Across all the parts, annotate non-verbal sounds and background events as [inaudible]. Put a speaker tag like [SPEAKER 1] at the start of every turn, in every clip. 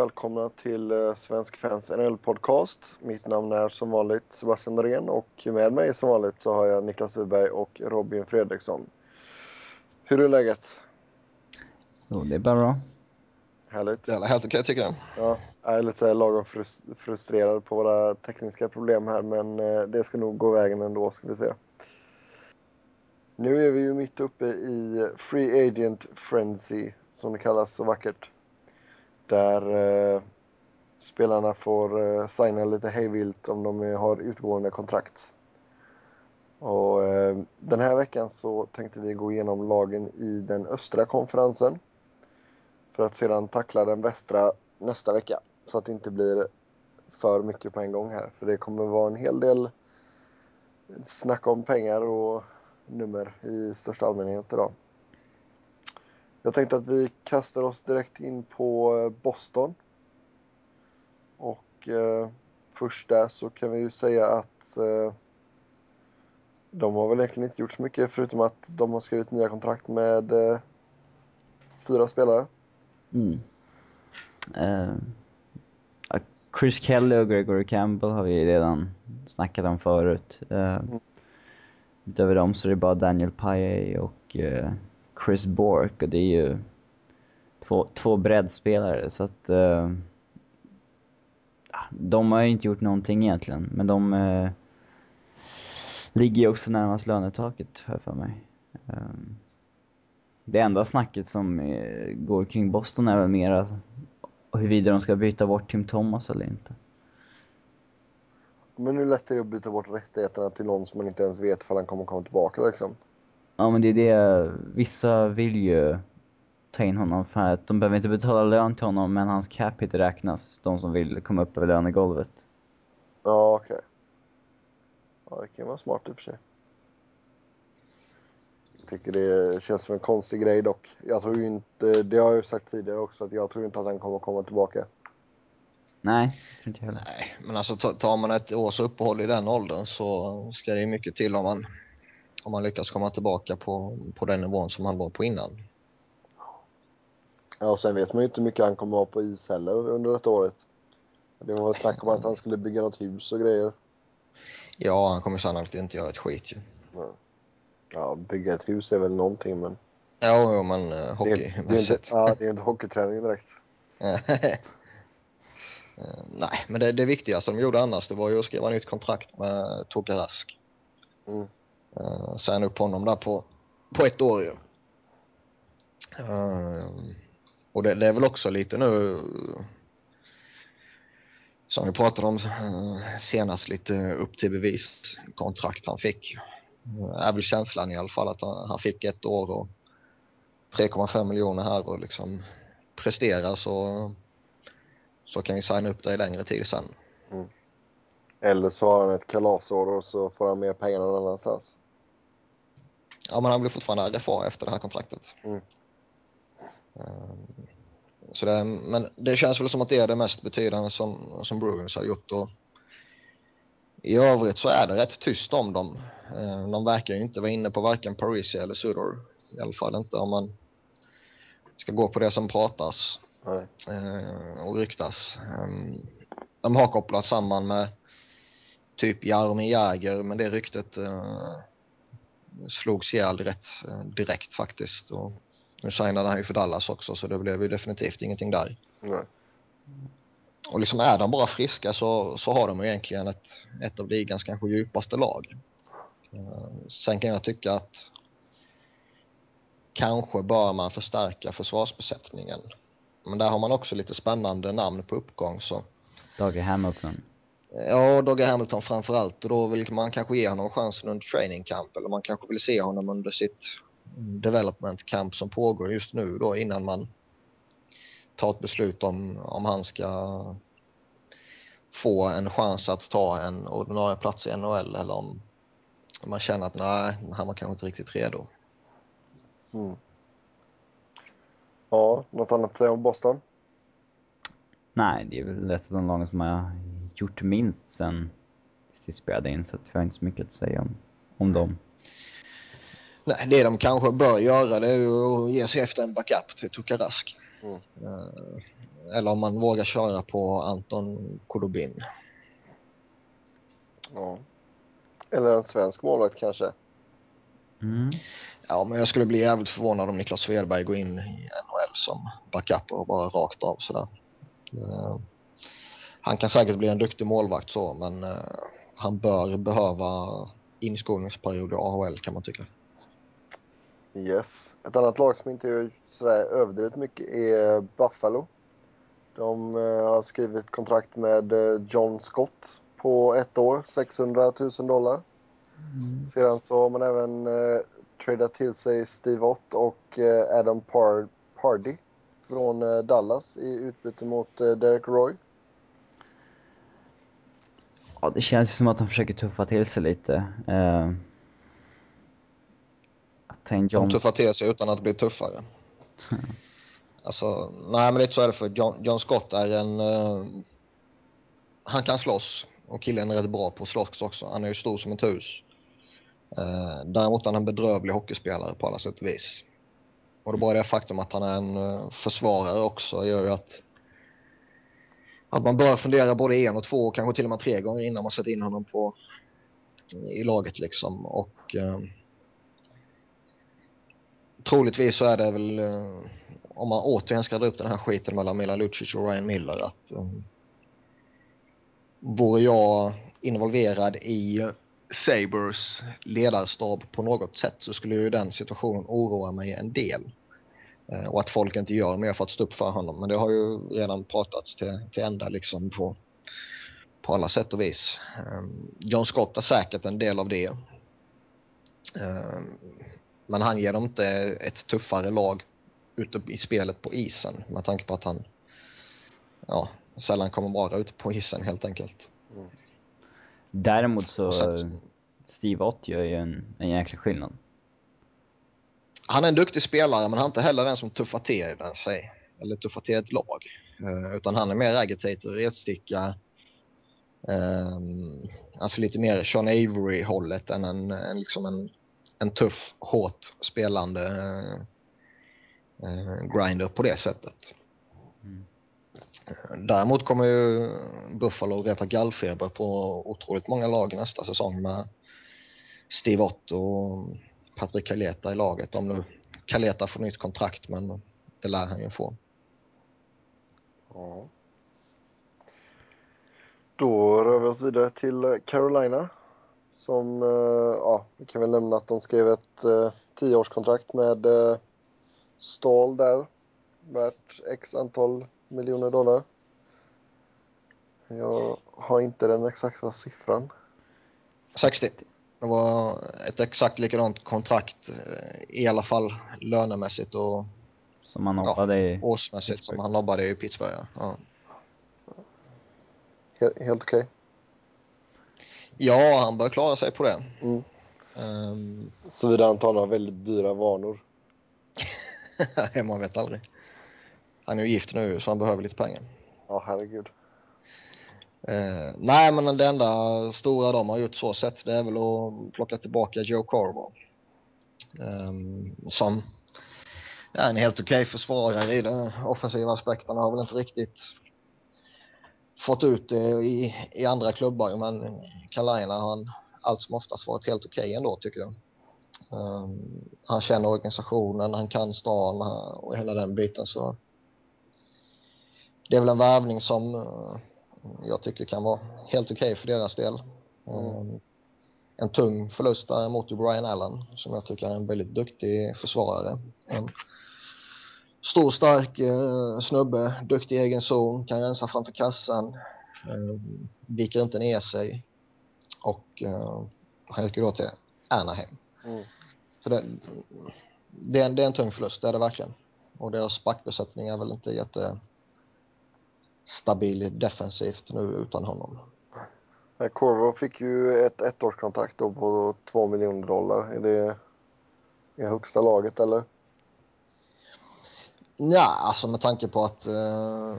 [SPEAKER 1] Välkomna till eh, Svensk Fans NHL-podcast. Mitt namn är som vanligt Sebastian Norén och med mig som vanligt så har jag Niklas Wiberg och Robin Fredriksson. Hur är läget?
[SPEAKER 2] Jo, det är bara bra.
[SPEAKER 1] Härligt.
[SPEAKER 3] Jävla helt okej tycker jag.
[SPEAKER 1] Ja, jag är lite lagom frustrerad på våra tekniska problem här men eh, det ska nog gå vägen ändå ska vi se. Nu är vi ju mitt uppe i Free Agent Frenzy som det kallas så vackert. Där eh, spelarna får eh, signa lite hejvilt om de har utgående kontrakt. Och, eh, den här veckan så tänkte vi gå igenom lagen i den östra konferensen. För att sedan tackla den västra nästa vecka. Så att det inte blir för mycket på en gång här. För det kommer vara en hel del snack om pengar och nummer i största allmänhet idag. Jag tänkte att vi kastar oss direkt in på eh, Boston. Och eh, först där så kan vi ju säga att eh, de har väl egentligen inte gjort så mycket förutom att de har skrivit nya kontrakt med eh, fyra spelare.
[SPEAKER 2] Mm. Uh, Chris Kelly och Gregory Campbell har vi redan snackat om förut. Uh, mm. Utöver dem så är det bara Daniel Paye och uh, Chris Bork och det är ju två, två breddspelare så att uh, de har ju inte gjort någonting egentligen men de uh, ligger ju också närmast lönetaket för, för mig. Um, det enda snacket som uh, går kring Boston är väl mera huruvida de ska byta bort Tim Thomas eller inte.
[SPEAKER 1] Men hur lätt är det att byta bort rättigheterna till någon som man inte ens vet för han kommer komma tillbaka liksom?
[SPEAKER 2] Ja men det är det, vissa vill ju ta in honom för att de behöver inte betala lön till honom men hans cap hit räknas, de som vill komma upp över lönegolvet.
[SPEAKER 1] Ja okej. Okay. Ja det kan vara smart i och för sig. Jag tycker det känns som en konstig grej dock. Jag tror ju inte, det har jag ju sagt tidigare också, att jag tror inte att han kommer komma tillbaka.
[SPEAKER 2] Nej, inte heller.
[SPEAKER 3] Nej, men alltså tar man ett års uppehåll i den åldern så ska det mycket till om man om man lyckas komma tillbaka på, på den nivån som han var på innan.
[SPEAKER 1] Ja, och sen vet man ju inte hur mycket han kommer ha på is heller under detta året. Det var väl snack om att han skulle bygga något hus och grejer.
[SPEAKER 3] Ja, han kommer sannolikt inte göra ett skit ju.
[SPEAKER 1] Ja, bygga ett hus är väl någonting men...
[SPEAKER 3] Ja, ja men uh, hockey.
[SPEAKER 1] Det är, det är inte, ja, det är inte hockeyträning direkt.
[SPEAKER 3] uh, [laughs] nej, men det, det viktigaste de gjorde annars det var ju att skriva nytt kontrakt med Toka Rask. Mm. Uh, signa upp honom där på, på ett år ju. Uh, och det, det, är väl också lite nu som vi pratade om uh, senast lite upp till bevis kontrakt han fick. Uh, är väl känslan i alla fall att han, han fick ett år och 3,5 miljoner här och liksom prestera så, så kan vi signa upp dig längre tid sen. Mm.
[SPEAKER 1] Eller så har han ett kalasår och så får han mer pengar någon annanstans.
[SPEAKER 3] Ja, men han blir fortfarande RFA efter det här kontraktet. Mm. Så det, men det känns väl som att det är det mest betydande som, som Bruins har gjort. Och I övrigt så är det rätt tyst om dem. Ehm, de verkar ju inte vara inne på varken Parisi eller Sudor. I alla fall inte om man ska gå på det som pratas Nej. Ehm, och ryktas. Ehm, de har kopplat samman med typ Jaromir Jäger men det ryktet eh, slogs ihjäl rätt eh, direkt faktiskt. Och nu signade han ju för Dallas också så det blev ju definitivt ingenting där. Mm. Och liksom är de bara friska så, så har de egentligen ett, ett av ligans kanske djupaste lag. Uh, sen kan jag tycka att kanske bör man förstärka försvarsbesättningen. Men där har man också lite spännande namn på uppgång så.
[SPEAKER 2] Dage Hamilton.
[SPEAKER 3] Ja, Dogge Hamilton framför allt och då vill man kanske ge honom chansen under training camp eller man kanske vill se honom under sitt development camp som pågår just nu då innan man tar ett beslut om, om han ska få en chans att ta en ordinarie plats i NHL eller om man känner att nej, han var kanske inte riktigt redo. Mm.
[SPEAKER 1] Ja, något annat att säga om Boston?
[SPEAKER 2] Nej, det är väl ett av de lagen som har gjort minst sen sist spelade in så att vi har inte så mycket att säga om, om dem.
[SPEAKER 3] Nej, det de kanske bör göra det är att ge sig efter en backup till Tukarask. Mm. Uh, eller om man vågar köra på Anton Kodobin.
[SPEAKER 1] Ja. Eller en svensk målvakt kanske.
[SPEAKER 2] Mm.
[SPEAKER 3] Ja, men jag skulle bli jävligt förvånad om Niklas Svedberg går in i NHL som backup och bara rakt av sådär. Uh, han kan säkert bli en duktig målvakt så, men uh, han bör behöva inskolningsperiod i AHL kan man tycka.
[SPEAKER 1] Yes. Ett annat lag som inte gör sådär överdrivet mycket är Buffalo. De uh, har skrivit kontrakt med John Scott på ett år, 600 000 dollar. Mm. Sedan så har man även uh, tradat till sig Steve Ott och uh, Adam Par Pardy från uh, Dallas i utbyte mot Derek Roy.
[SPEAKER 2] Ja, det känns ju som att de försöker tuffa till sig lite. Uh,
[SPEAKER 3] De tuffar till sig utan att bli tuffare. [laughs] alltså, nej men lite så är det för John, John Scott är en... han kan slåss och killen är rätt bra på att slåss också. Han är ju stor som ett hus. Eh, däremot är han en bedrövlig hockeyspelare på alla sätt och vis. Och det bara det faktum att han är en uh, försvarare också gör ju att, att man bör fundera både en och två och kanske till och med tre gånger innan man sätter in honom på, eh, i laget liksom. Och eh, troligtvis så är det väl, eh, om man återigen ska dra upp den här skiten mellan Milan Lucic och Ryan Miller, att eh, vore jag involverad i Sabres ledarstab på något sätt så skulle ju den situationen oroa mig en del. Eh, och att folk inte gör mer för att stå upp för honom. Men det har ju redan pratats till, till ända liksom på, på alla sätt och vis. Um, John Scott är säkert en del av det. Um, men han ger dem inte ett tuffare lag ute i spelet på isen med tanke på att han ja, sällan kommer vara ute på isen helt enkelt. Mm.
[SPEAKER 2] Däremot så, Steve Ott gör ju en, en jäkla skillnad.
[SPEAKER 3] Han är en duktig spelare men han är inte heller den som tuffar till sig. Eller tuffar till ett lag. Uh, utan han är mer agitator, retsticka. Um, alltså lite mer Sean Avery-hållet än en, en, liksom en, en tuff, hårt spelande uh, grinder på det sättet. Mm. Däremot kommer ju Buffalo reta gallfeber på otroligt många lag nästa säsong med Steve Ott och Patrik Kaleta i laget. Om nu Kaleta får nytt kontrakt, men det lär han ju få.
[SPEAKER 1] Ja. Då rör vi oss vidare till Carolina. Som, eh, ja, vi kan väl nämna att de skrev ett eh, tioårskontrakt med eh, Stahl där. Värt x antal miljoner dollar. Jag har inte den exakta siffran.
[SPEAKER 3] 60. Det var ett exakt likadant kontrakt eh, i alla fall lönemässigt och
[SPEAKER 2] som han hoppade ja,
[SPEAKER 3] i årsmässigt Pittsburgh. som han jobbade i Pittsburgh. Ja.
[SPEAKER 1] Helt, helt okej. Okay.
[SPEAKER 3] Ja, han bör klara sig på det.
[SPEAKER 1] Mm. Um... Såvida han tar några väldigt dyra vanor. [laughs]
[SPEAKER 3] man vet aldrig. Han är ju gift nu så han behöver lite pengar.
[SPEAKER 1] Ja, herregud.
[SPEAKER 3] Eh, nej, men det enda stora de har gjort så sett det är väl att plocka tillbaka Joe Carver. Eh, som är en helt okej okay försvarare i den offensiva aspekten. Har väl inte riktigt fått ut det i, i andra klubbar, men Carolina har han allt som oftast varit helt okej okay ändå tycker jag. Um, han känner organisationen, han kan stan och hela den biten så det är väl en värvning som uh, jag tycker kan vara helt okej okay för deras del. Mm. En tung förlust däremot i Brian Allen som jag tycker är en väldigt duktig försvarare. En stor, stark eh, snubbe, duktig i egen zon, kan rensa framför kassan, eh, viker inte ner sig och eh, han gick då till Anaheim. Mm. Så det, det, är en, det är en tung förlust, det är det verkligen. Och deras backbesättning är väl inte jätte stabil defensivt nu utan honom.
[SPEAKER 1] Corvo fick ju ett ettårskontrakt då på 2 miljoner dollar. Är det i högsta laget eller?
[SPEAKER 3] Ja, alltså med tanke på att... Uh,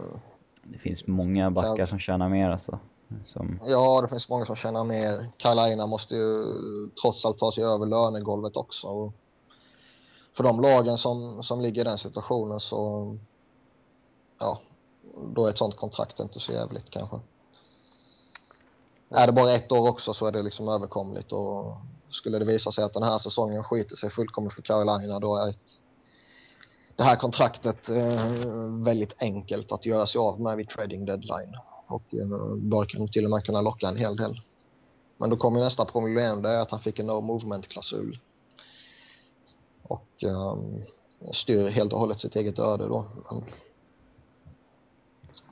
[SPEAKER 2] det finns många backar ja, som tjänar mer alltså. Som...
[SPEAKER 3] Ja, det finns många som tjänar mer. Carolina måste ju trots allt ta sig över lönegolvet också. Och för de lagen som, som ligger i den situationen så... Ja, då är ett sånt kontrakt inte så jävligt kanske. Är det bara ett år också så är det liksom överkomligt och skulle det visa sig att den här säsongen skiter sig fullkomligt för Carolina då är ett, det här kontraktet eh, väldigt enkelt att göra sig av med vid trading deadline och eh, bör kan till och med kunna locka en hel del. Men då kommer nästa problem, det är att han fick en no movement-klausul. Och eh, styr helt och hållet sitt eget öde då. Men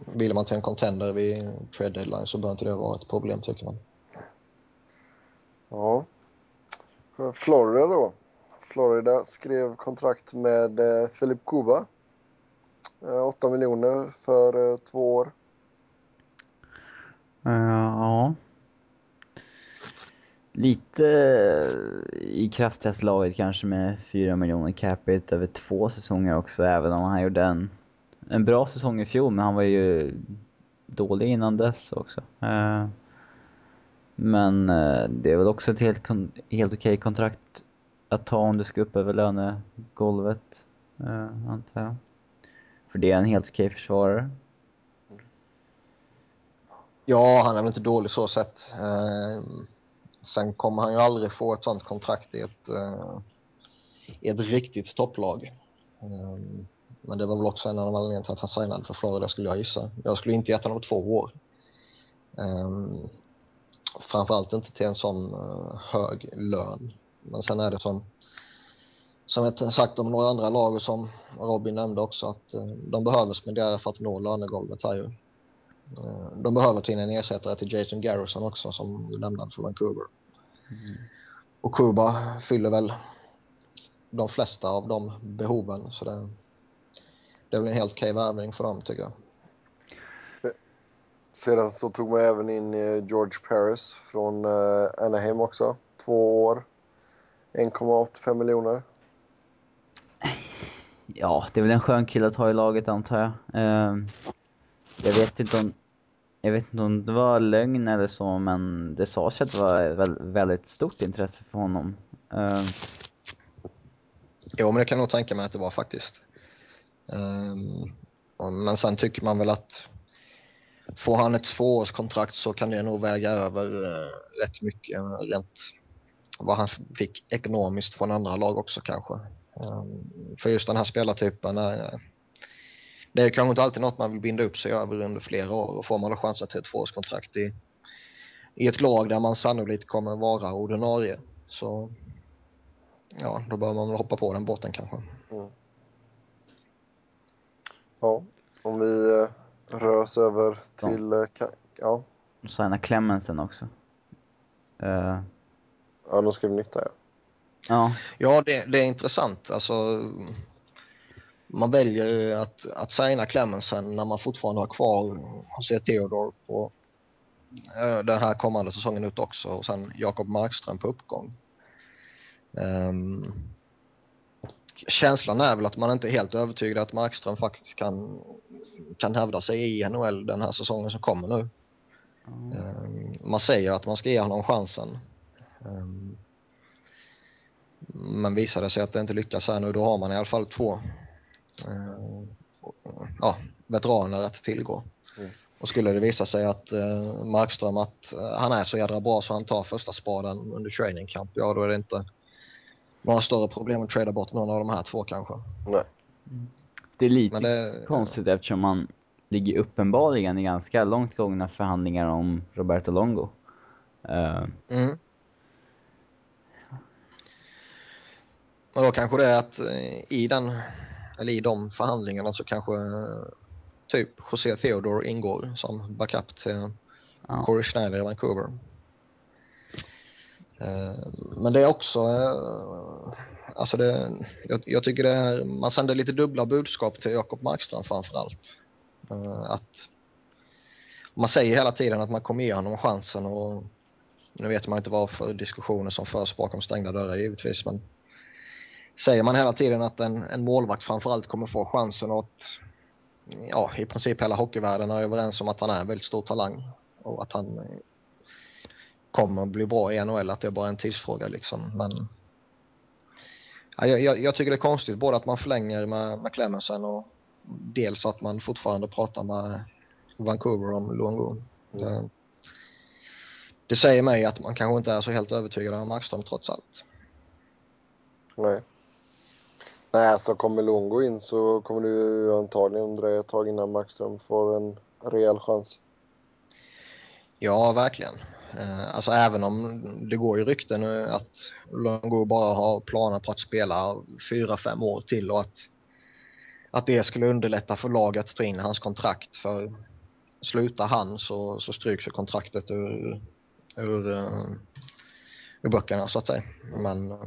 [SPEAKER 3] vill man till en contender vid trade deadline så bör inte det vara ett problem tycker man.
[SPEAKER 1] Ja. Florida då. Florida skrev kontrakt med eh, Filip Kuba. 8 eh, miljoner för eh, två år.
[SPEAKER 2] Ja. Lite i kraftigaste laget kanske med 4 miljoner capita över två säsonger också, även om han gjorde en, en bra säsong i fjol, men han var ju dålig innan dess också. Uh, men uh, det är väl också ett helt, helt okej kontrakt att ta om du ska upp över lönegolvet, uh, antar jag. För det är en helt okej försvarare.
[SPEAKER 3] Ja, han är väl inte dålig så sett. Sen kommer han ju aldrig få ett sånt kontrakt i ett, uh, i ett riktigt topplag. Men det var väl också en av anledningarna till att han signade för Florida skulle jag gissa. Jag skulle inte gett honom två år. Um, framförallt inte till en sån uh, hög lön. Men sen är det som som jag sagt om några andra lag och som Robin nämnde också att uh, de behöver spendera för att nå lönegolvet här ju. Uh, de behöver ta in en ersättare till Jason Garrison också som lämnade för Vancouver. Mm. Och Kuba fyller väl de flesta av de behoven. Så det, det är väl en helt okej värvning för dem tycker jag.
[SPEAKER 1] Sedan så tog man även in eh, George Paris från eh, Anaheim också. Två år. 1,85 miljoner.
[SPEAKER 2] Ja, det är väl en skön kille att ha i laget antar jag. Uh, jag vet inte om jag vet inte om det var lögn eller så, men det sades att det var väldigt stort intresse för honom. Uh...
[SPEAKER 3] Jo, men det kan jag nog tänka mig att det var faktiskt. Ehm, men sen tycker man väl att får han ett tvåårskontrakt så kan det nog väga över eh, rätt mycket rent vad han fick ekonomiskt från andra lag också kanske. Ehm, för just den här spelartypen är det är kanske inte alltid något man vill binda upp sig över under flera år och får man då chansen till ett tvåårskontrakt i, i ett lag där man sannolikt kommer vara ordinarie så ja, då bör man väl hoppa på den båten kanske. Mm.
[SPEAKER 1] Ja, om vi uh, rör oss över till... Uh, ja.
[SPEAKER 2] Signa Clemensen också. Uh.
[SPEAKER 1] Ja, de skrev nytta ja.
[SPEAKER 2] Ja,
[SPEAKER 3] ja det, det är intressant. Alltså, man väljer att, att signa Clemensen när man fortfarande har kvar José Theodor på äh, den här kommande säsongen ut också och sen Jakob Markström på uppgång. Um, känslan är väl att man inte är helt övertygad att Markström faktiskt kan, kan hävda sig i NHL den här säsongen som kommer nu. Mm. Um, man säger att man ska ge honom chansen. Um, men visar det sig att det inte lyckas här nu då har man i alla fall två Eh, ja, veteraner att tillgå. Mm. Och skulle det visa sig att eh, Markström att eh, han är så jädra bra så han tar första spaden under training camp, ja då är det inte några större problem att trada bort någon av de här två kanske.
[SPEAKER 1] Nej.
[SPEAKER 2] Det är lite det, konstigt ja. eftersom man ligger uppenbarligen i ganska långt gångna förhandlingar om Roberto Longo. Uh.
[SPEAKER 3] Mm. Och då kanske det är att i den eller i de förhandlingarna så kanske typ José Theodore ingår som backup till ja. Corey Schneider i Vancouver. Eh, men det är också, eh, alltså det, jag, jag, tycker det är, man sänder lite dubbla budskap till Jakob Markstrand framförallt. Eh, att man säger hela tiden att man kommer ge honom chansen och nu vet man inte vad för diskussioner som förs bakom stängda dörrar givetvis men säger man hela tiden att en, en målvakt framförallt kommer få chansen och att ja, i princip hela hockeyvärlden är överens om att han är en väldigt stor talang och att han kommer bli bra i NHL, att det är bara en tidsfråga liksom. Men ja, jag, jag, tycker det är konstigt både att man förlänger med, med Clemensen och dels att man fortfarande pratar med Vancouver om Luongo.
[SPEAKER 1] Mm.
[SPEAKER 3] Det, det säger mig att man kanske inte är så helt övertygad om Markström trots allt.
[SPEAKER 1] Nej. Nej, alltså kommer Longo in så kommer ju antagligen dröja ett tag innan Markström får en rejäl chans.
[SPEAKER 3] Ja, verkligen. Eh, Alltså även om det går ju rykten nu att Longo bara har planer på att spela fyra fem år till och att, att det skulle underlätta för laget att ta in hans kontrakt. För slutar han så, så stryks ju kontraktet ur, ur, uh, ur böckerna så att säga. Men eh,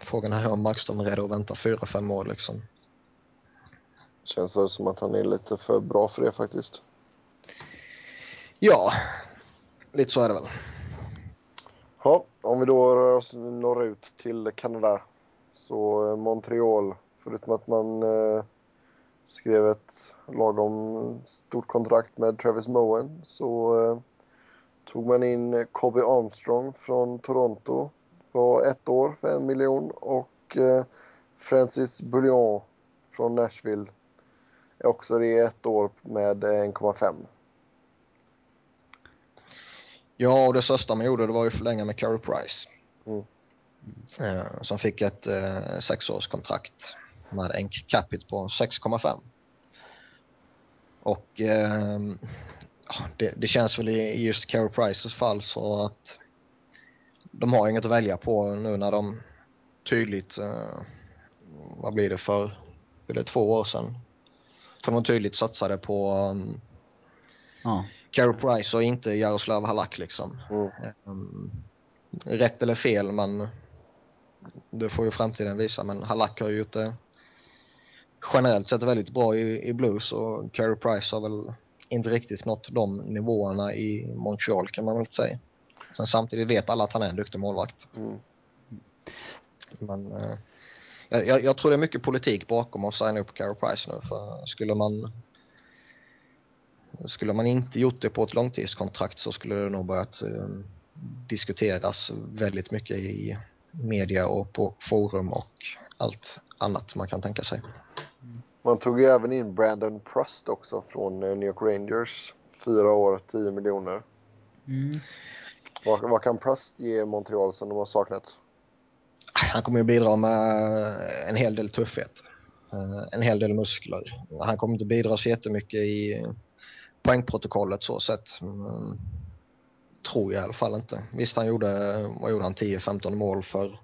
[SPEAKER 3] frågan är om Markström är redo att vänta fyra fem år liksom.
[SPEAKER 1] Känns väl som att han är lite för bra för det faktiskt.
[SPEAKER 3] Ja, lite så är det väl.
[SPEAKER 1] Ja, om vi då rör oss norrut till Kanada. Så eh, Montreal, förutom att man eh, skrev ett lagom stort kontrakt med Travis Moen så eh, tog man in Kobe Armstrong från Toronto på ett år för en miljon och eh, Francis Bouillon från Nashville är också det ett år med 1,5.
[SPEAKER 3] Ja, och det största man gjorde det var ju förlänga med Carey Price.
[SPEAKER 1] Mm.
[SPEAKER 3] Eh, som fick ett eh, sexårskontrakt med en capita på 6,5. Och eh, det, det känns väl i i just Carey Prices fall så att de har inget att välja på nu när de tydligt, eh, vad blir det för, blir det två år sedan? Som de tydligt satsade på um,
[SPEAKER 2] Ja.
[SPEAKER 3] Carey Price och inte Jaroslav Halak liksom.
[SPEAKER 1] Mm.
[SPEAKER 3] Um, rätt eller fel, men det får ju framtiden visa. Men Halak har ju gjort det generellt sett väldigt bra i, i blues och Carey Price har väl inte riktigt nått de nivåerna i Montreal kan man väl säga. Sen samtidigt vet alla att han är en duktig målvakt.
[SPEAKER 1] Mm.
[SPEAKER 3] Men eh, jag, jag, jag tror det är mycket politik bakom att signa upp Carey Price nu. För skulle man skulle man inte gjort det på ett långtidskontrakt så skulle det nog börjat eh, diskuteras väldigt mycket i media och på forum och allt annat man kan tänka sig.
[SPEAKER 1] Man tog ju även in Brandon Prust också från eh, New York Rangers. Fyra år, 10 miljoner.
[SPEAKER 2] Mm.
[SPEAKER 1] Vad, vad kan Prust ge Montreal som de har saknat?
[SPEAKER 3] Han kommer ju bidra med en hel del tuffhet. Eh, En hel del muskler. Han kommer inte bidra så jättemycket i poängprotokollet så sett. Tror jag i alla fall inte. Visst, han gjorde, vad gjorde han, 10-15 mål för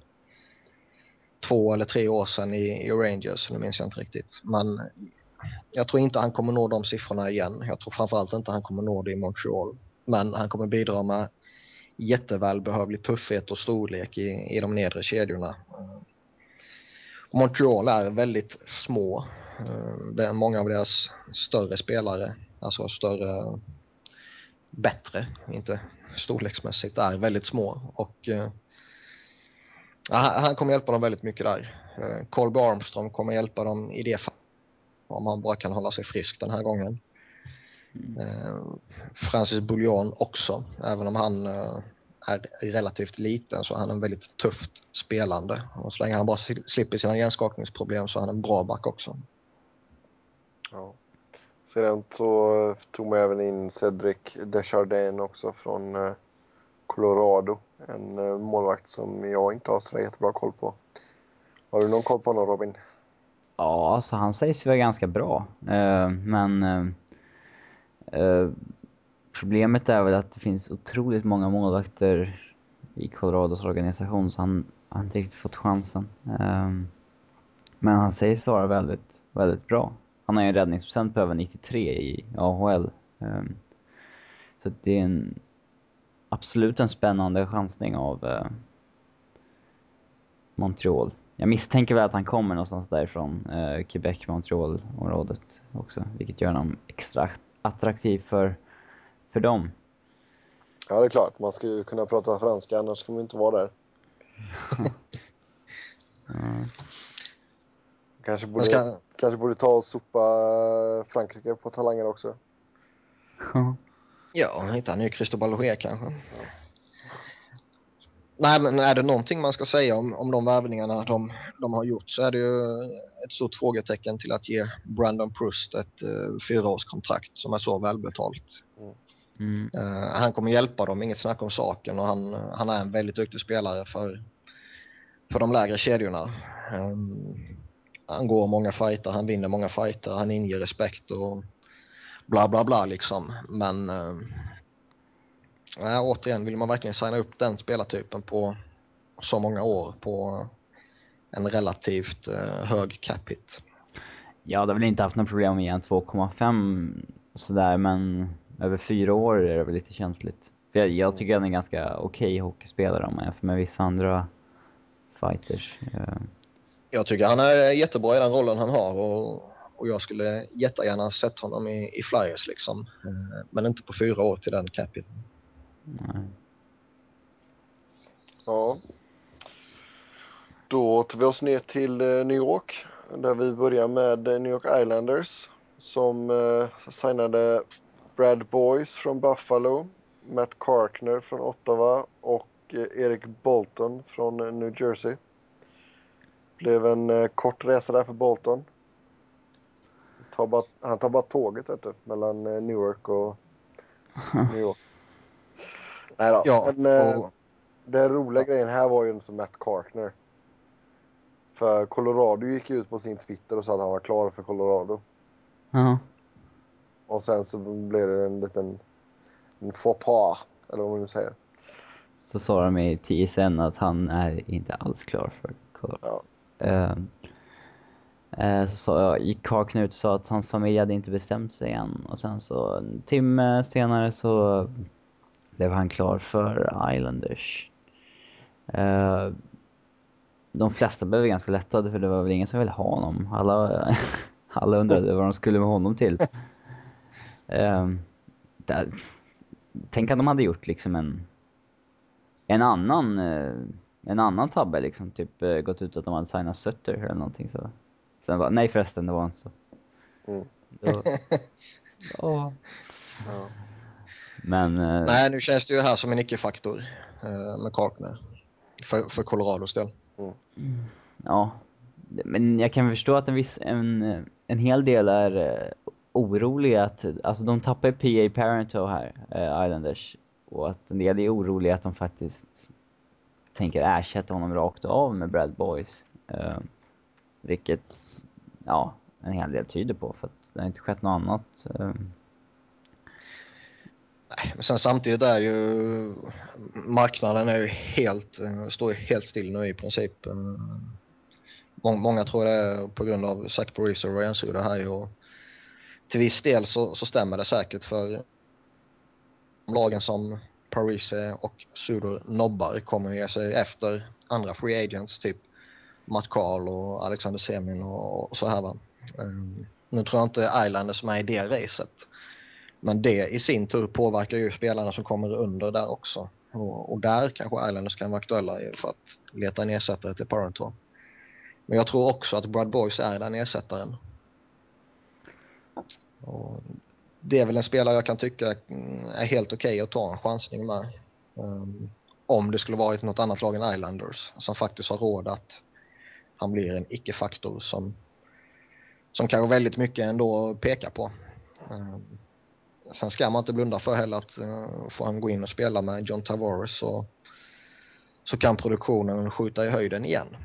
[SPEAKER 3] två eller tre år sedan i, i Rangers, nu minns jag inte riktigt. Men jag tror inte han kommer nå de siffrorna igen. Jag tror framförallt inte han kommer nå det i Montreal. Men han kommer bidra med jättevälbehövlig tuffhet och storlek i, i de nedre kedjorna. Montreal är väldigt små. Eh, det är Många av deras större spelare, alltså större, bättre, inte storleksmässigt, är väldigt små. Och eh, han han kommer hjälpa dem väldigt mycket där. Eh, Colby Armstrong kommer hjälpa dem i det fallet. Om han bara kan hålla sig frisk den här gången. Eh, Francis Bouillon också, även om han eh, är relativt liten så är han en väldigt tufft spelande. Och så länge han bara sli- slipper sina hjärnskakningsproblem så är han en bra back också.
[SPEAKER 1] Ja. Sedan så tog man även in Cedric Desjardins också från eh, Colorado. En eh, målvakt som jag inte har så jättebra koll på. Har du någon koll på honom Robin?
[SPEAKER 2] Ja, alltså han sägs ju vara ganska bra. Eh, men problemet är väl att det finns otroligt många målvakter i Colorados organisation så han har inte riktigt fått chansen. Men han sägs vara väldigt, väldigt bra. Han har ju en räddningsprocent på över 93 i AHL. Eh, så det är en, absolut en spännande chansning av eh, Montreal. Jag misstänker väl att han kommer någonstans därifrån, eh, Quebec, Montreal-området också. Vilket gör honom extra attraktiv för, för dem.
[SPEAKER 1] Ja, det är klart. Man ska ju kunna prata franska, annars ska man inte vara där. [laughs]
[SPEAKER 2] Ja.
[SPEAKER 1] Kanske borde,
[SPEAKER 3] ska,
[SPEAKER 1] kanske borde ta och sopa Frankrike på talanger också.
[SPEAKER 3] ja, hittar han ju Cristobal Rouget kanske. nej, men är det någonting man ska säga om, om de värvningarna de, de har gjort så är det ju ett stort frågetecken till att ge Brandon Prust ett uh, fyraårskontrakt som är så välbetalt.
[SPEAKER 2] Mm.
[SPEAKER 3] Uh, han kommer hjälpa dem, inget snack om saken och han, han är en väldigt duktig spelare för, för de lägre kedjorna. Um, han går många fighter, han vinner många fighter, han inger respekt och bla bla bla liksom. Men uh, återigen, vill man verkligen signa upp den spelartypen på så många år på en relativt uh, hög cap hit?
[SPEAKER 2] det har väl inte haft något problem med en 2,5 sådär, men över fyra år är det väl lite känsligt. För jag, jag tycker han är ganska okej okay hockeyspelare om man jämför med vissa andra fighters. Uh.
[SPEAKER 3] Jag tycker han är jättebra i den rollen han har och, och jag skulle jättegärna sett honom i, i Flyers liksom. Uh, men inte på fyra år till den capiten.
[SPEAKER 2] Nej.
[SPEAKER 1] Ja. Då tar vi oss ner till eh, New York där vi börjar med eh, New York Islanders som eh, signade Brad Boyce från Buffalo, Matt Karkner från Ottawa och eh, Erik Bolton från eh, New Jersey. Blev en eh, kort resa där för Bolton. Tar bara, han tar bara tåget vet du, mellan eh, Newark och [laughs] New York. Nej då.
[SPEAKER 3] Ja,
[SPEAKER 1] Men, eh,
[SPEAKER 3] och,
[SPEAKER 1] den roliga grejen här var ju en som Matt Karkner. För Colorado gick ut på sin Twitter och sa att han var klar för Colorado.
[SPEAKER 2] Ja.
[SPEAKER 1] Och sen så blev det en liten en faux pas, eller vad man nu säger.
[SPEAKER 2] Så sa de i TSN att han är inte alls klar för Colorado.
[SPEAKER 1] Ja.
[SPEAKER 2] Eh, eh, så gick karl Knut och sa att hans familj hade inte bestämt sig än. Och sen så en timme senare så blev han klar för Islanders. Eh, de flesta blev ganska lättade för det var väl ingen som ville ha honom. Alla, [laughs] alla undrade vad de skulle med honom till. Där, tänk att de hade gjort liksom en, en annan, en annan tabbe liksom. Typ uh, gått ut att de hade signat Sutter eller någonting så. Sen bara, nej förresten det var inte så.
[SPEAKER 1] Mm.
[SPEAKER 2] Då, [laughs] ja.
[SPEAKER 1] Ja.
[SPEAKER 2] Men... Uh,
[SPEAKER 3] nej, nu känns det ju här som en icke-faktor med Karkner. För, för Colorados del.
[SPEAKER 1] Mm.
[SPEAKER 2] Ja. Men jag kan förstå att en viss, en, en hel del är uh, oroliga att, alltså de tappar PA Parento här, uh, Islanders. Och att en del är oroliga att de faktiskt tänker ersätta honom rakt av med Brad Boys. Eh, vilket, ja, en hel del tyder på för att det har inte skett något annat. Eh.
[SPEAKER 3] Nej, men sen samtidigt är ju marknaden är ju helt, står ju helt still nu i princip. Eh, många tror det är på grund av Zach Parise och Ryan Suda här och till viss del så, så stämmer det säkert för lagen som Parise eh, och Sudo nobbar kommer ge sig efter andra free agents typ Matt Carl och Alexander Semin och, så här va. Um, nu tror jag inte Islanders som är i det racet. Men det i sin tur påverkar ju spelarna som kommer under där också. Och, och där kanske Islanders kan vara aktuella för att leta en ersättare till Parentor. Men jag tror också att Brad Boys är den ersättaren. Och det är väl en spelare jag kan tycka är helt okej okay att ta en chansning med. Um, om det skulle varit något annat lag än Islanders som faktiskt har råd att han blir en icke-faktor som, som kanske väldigt mycket ändå pekar på. Um, sen ska man inte blunda för heller att uh, får han gå in och spela med John Tavares så, så kan produktionen skjuta i höjden igen.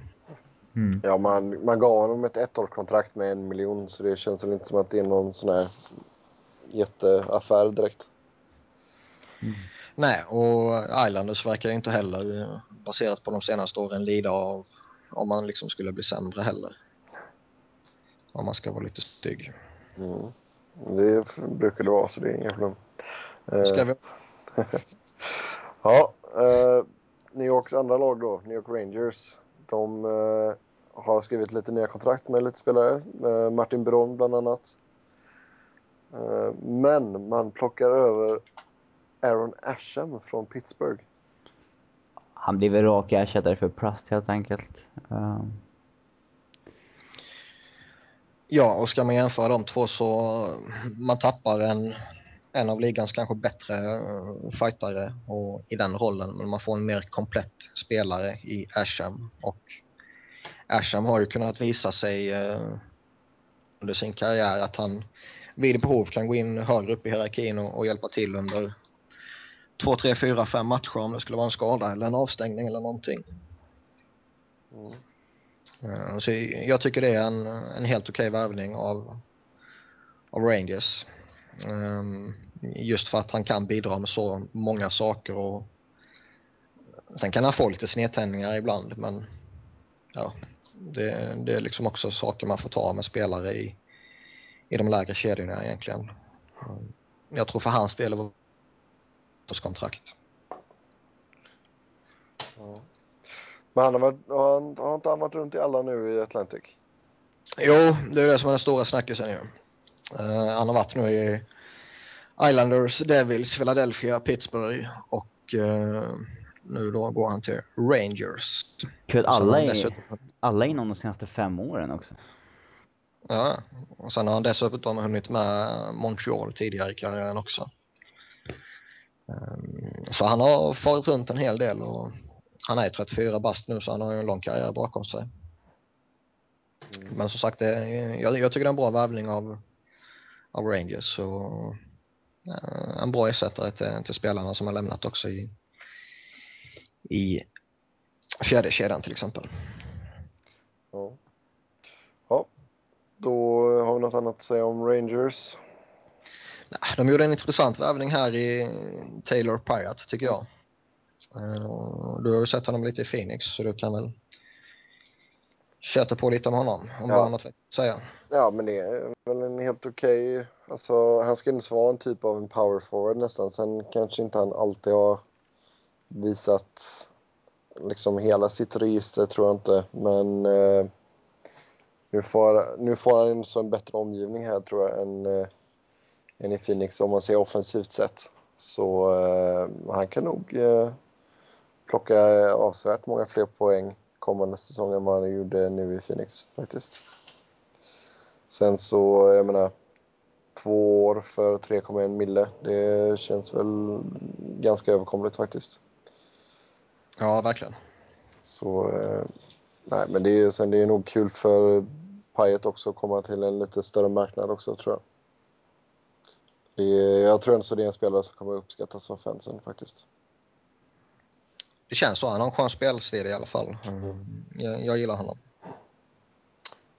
[SPEAKER 2] Mm.
[SPEAKER 1] Ja, man, man gav honom ett ettårskontrakt med en miljon så det känns väl inte som att det är någon sån här jätteaffär direkt.
[SPEAKER 3] Mm. Nej, och Islanders verkar inte heller baserat på de senaste åren lida av om man liksom skulle bli sämre heller. Om man ska vara lite stygg.
[SPEAKER 1] Mm. Det brukar det vara så det är inga problem.
[SPEAKER 3] Ska vi... [laughs]
[SPEAKER 1] ja, uh, New Yorks andra lag då, New York Rangers. De uh, har skrivit lite nya kontrakt med lite spelare. Uh, Martin Bron bland annat. Men man plockar över Aaron Asham från Pittsburgh.
[SPEAKER 2] Han blir väl rak ersättare för Prust helt enkelt.
[SPEAKER 3] Ja, och ska man jämföra de två så man tappar en, en av ligans kanske bättre uh, fightare och, i den rollen. Men man får en mer komplett spelare i Asham. Och Asham har ju kunnat visa sig under sin karriär att han vid behov kan gå in högre upp i hierarkin och, och hjälpa till under två, tre, fyra, fem matcher om det skulle vara en skada eller en avstängning eller någonting. Mm. Uh, så jag tycker det är en, en helt okej okay värvning av, av Rangers. Um, just för att han kan bidra med så många saker och sen kan han få lite snedtändningar ibland men ja, det, det är liksom också saker man får ta med spelare i, i de lägre kedjorna egentligen. Jag tror för hans del var det kontrakt.
[SPEAKER 1] Ja. Men han har, varit, har, har inte han varit runt i alla nu i Atlantic?
[SPEAKER 3] Jo, det är det som är den stora snackisen ju. Uh, han har varit nu i Islanders, Devils, Philadelphia, Pittsburgh och uh, nu då går han till Rangers.
[SPEAKER 2] Kul, alla, är, dessutom... alla inom de senaste fem åren också.
[SPEAKER 3] Ja, och sen har han dessutom hunnit med Montreal tidigare i karriären också. Um, så han har farit runt en hel del och han är 34 bast nu så han har ju en lång karriär bakom sig. Mm. Men som sagt, det, jag, jag tycker det är en bra värvning av, av Rangers och uh, en bra ersättare till, till spelarna som har lämnat också i, i fjärde kedjan till exempel.
[SPEAKER 1] Ja, då har vi något annat att säga om Rangers.
[SPEAKER 3] De gjorde en intressant värvning här i Taylor Pirate tycker jag. Uh, du har ju sett honom lite i Phoenix så du kan väl köta på lite om honom om ja. du har något att säga.
[SPEAKER 1] Ja, men det är väl en helt okej... Okay. Alltså, han ska inte vara en typ av en power forward nästan. Sen kanske inte han alltid har visat liksom hela sitt register tror jag inte. Men eh, nu, får, nu får han så en bättre omgivning här tror jag än, eh, än i Phoenix om man ser offensivt sett. Så eh, han kan nog eh, plocka avsevärt många fler poäng kommande säsong än vad han gjorde nu i Phoenix faktiskt. Sen så, jag menar, två år för 3,1 mille. Det känns väl ganska överkomligt faktiskt.
[SPEAKER 3] Ja, verkligen.
[SPEAKER 1] Så, eh, nej men det är, sen det är nog kul för Payet också komma till en lite större marknad också tror jag. Är, jag tror ändå det är en spelare som kommer uppskattas av fansen faktiskt.
[SPEAKER 3] Det känns så. Han har en skön spelstil i alla fall. Mm. Jag, jag gillar honom.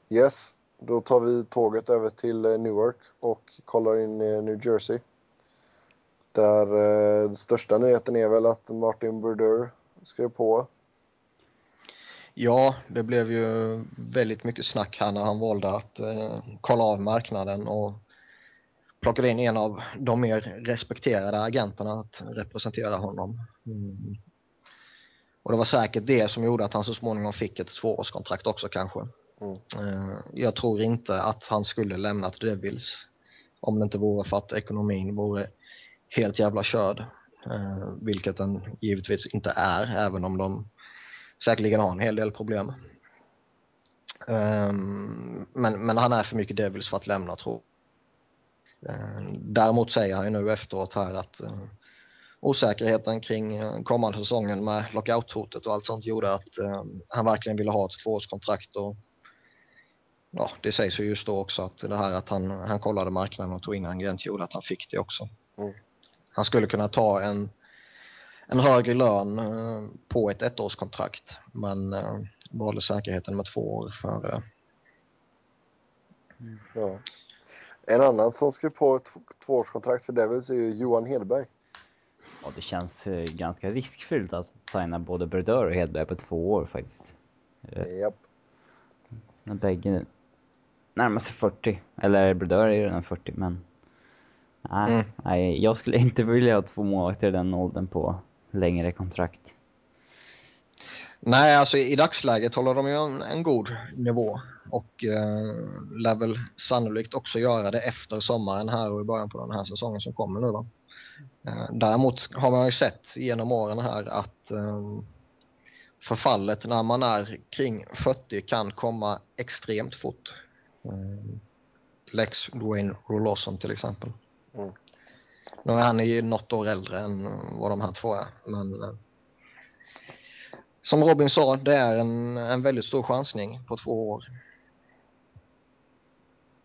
[SPEAKER 1] Yes, då tar vi tåget över till eh, Newark och kollar in i New Jersey. Där eh, den största nyheten är väl att Martin Brodeur skrev på.
[SPEAKER 3] Ja, det blev ju väldigt mycket snack här när han valde att eh, kolla av marknaden och plockade in en av de mer respekterade agenterna att representera honom. Mm. Och det var säkert det som gjorde att han så småningom fick ett tvåårskontrakt också kanske. Mm. Eh, jag tror inte att han skulle lämnat Devils om det inte vore för att ekonomin vore helt jävla körd. Eh, vilket den givetvis inte är, även om de säkerligen har en hel del problem. Um, men, men han är för mycket Devils för att lämna tror. Um, däremot säger han ju nu efteråt här att uh, osäkerheten kring uh, kommande säsongen med lockout-hotet och allt sånt gjorde att uh, han verkligen ville ha ett tvåårskontrakt och ja, det sägs ju just då också att det här att han, han kollade marknaden och tog in en agent gjorde att han fick det också. Mm. Han skulle kunna ta en, en högre lön uh, på ett ettårskontrakt men valde säkerheten med två år före.
[SPEAKER 1] Ja. En annan som skrev på ett tvåårskontrakt för Devils är ju Johan Hedberg.
[SPEAKER 2] Ja, det känns uh, ganska riskfyllt att signa både Brodeur och Hedberg på två år faktiskt.
[SPEAKER 1] Japp.
[SPEAKER 2] När bägge närmar sig 40. Eller Brodeur är ju redan 40, men... Nej, mm. nej, jag skulle inte vilja ha två målvakter i den åldern på längre kontrakt.
[SPEAKER 3] Nej, alltså i dagsläget håller de ju en, en god nivå och eh, lär väl sannolikt också göra det efter sommaren här och i början på den här säsongen som kommer nu då. Eh, däremot har man ju sett genom åren här att eh, förfallet när man är kring 40 kan komma extremt fort. Eh, Lex Dwayne Roloson till exempel. Mm. Nu är han ju något år äldre än vad de här två är. Men eh, som Robin sa, det är en, en väldigt stor chansning på två år.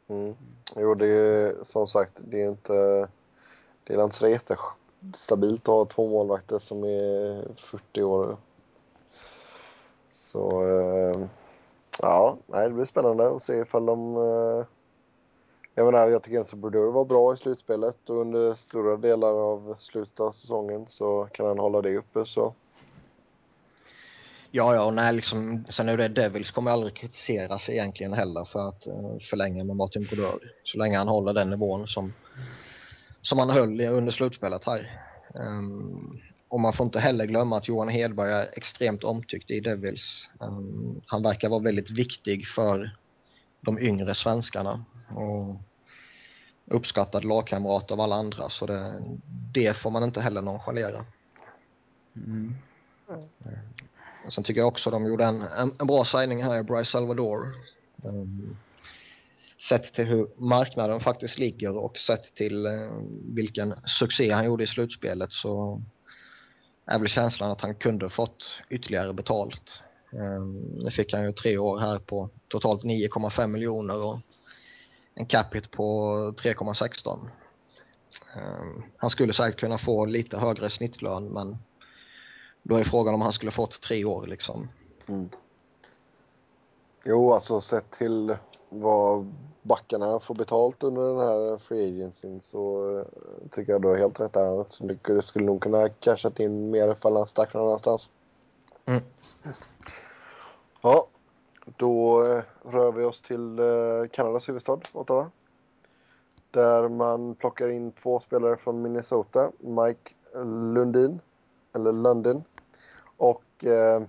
[SPEAKER 1] Mm. Jo, det är som sagt, det är inte, det är inte så jättestabilt att ha två målvakter som är 40 år. Så eh, ja, nej, det blir spännande att se ifall de... Eh, jag menar, jag tycker att Brodeur var bra i slutspelet och under stora delar av slutet av säsongen så kan han hålla det uppe. Så
[SPEAKER 3] Ja, ja, och nej, liksom, sen är det Devils kommer aldrig kritiseras egentligen heller för att eh, förlänga med Martin Brodeur. Så länge han håller den nivån som, som han höll under slutspelet här. Um, och man får inte heller glömma att Johan Hedberg är extremt omtyckt i Devils. Um, han verkar vara väldigt viktig för de yngre svenskarna. Och uppskattad lagkamrat av alla andra. Så det, det får man inte heller nonchalera. Mm. Och sen tycker jag också de gjorde en, en, en bra signing här i Bryce Salvador. Um, sett till hur marknaden faktiskt ligger och sett till uh, vilken succé han gjorde i slutspelet så är väl känslan att han kunde fått ytterligare betalt. Um, nu fick han ju tre år här på totalt 9,5 miljoner och en capita på 3,16. Um, ehm, han skulle säkert kunna få lite högre snittlön men då är frågan om han skulle fått tre år liksom. Mm.
[SPEAKER 1] Jo, alltså sett till vad backarna får betalt under den här free agencyn så uh, tycker jag du har helt rätt där. Så du skulle nog kunna cashat in mer ifall han stack någon annanstans. Mm. Ja, då eh, rör vi oss till eh, Kanadas huvudstad, Ottawa. Där man plockar in två spelare från Minnesota. Mike Lundin, eller London, och eh,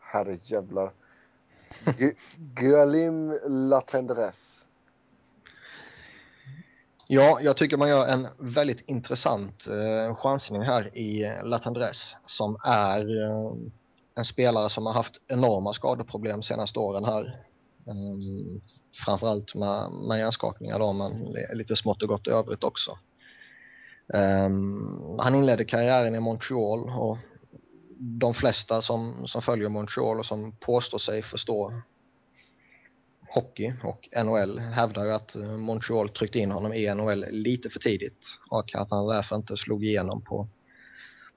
[SPEAKER 1] herrejävlar. Gualim Latendresse.
[SPEAKER 3] Ja, jag tycker man gör en väldigt intressant eh, chansning här i eh, Latendresse som är eh, en spelare som har haft enorma skadeproblem senaste åren här. Um, framförallt med, med hjärnskakningar då, men lite smått och gott i övrigt också. Um, han inledde karriären i Montreal och de flesta som, som följer Montreal och som påstår sig förstå hockey och NHL hävdar ju att Montreal tryckte in honom i NHL lite för tidigt och att han därför inte slog igenom på,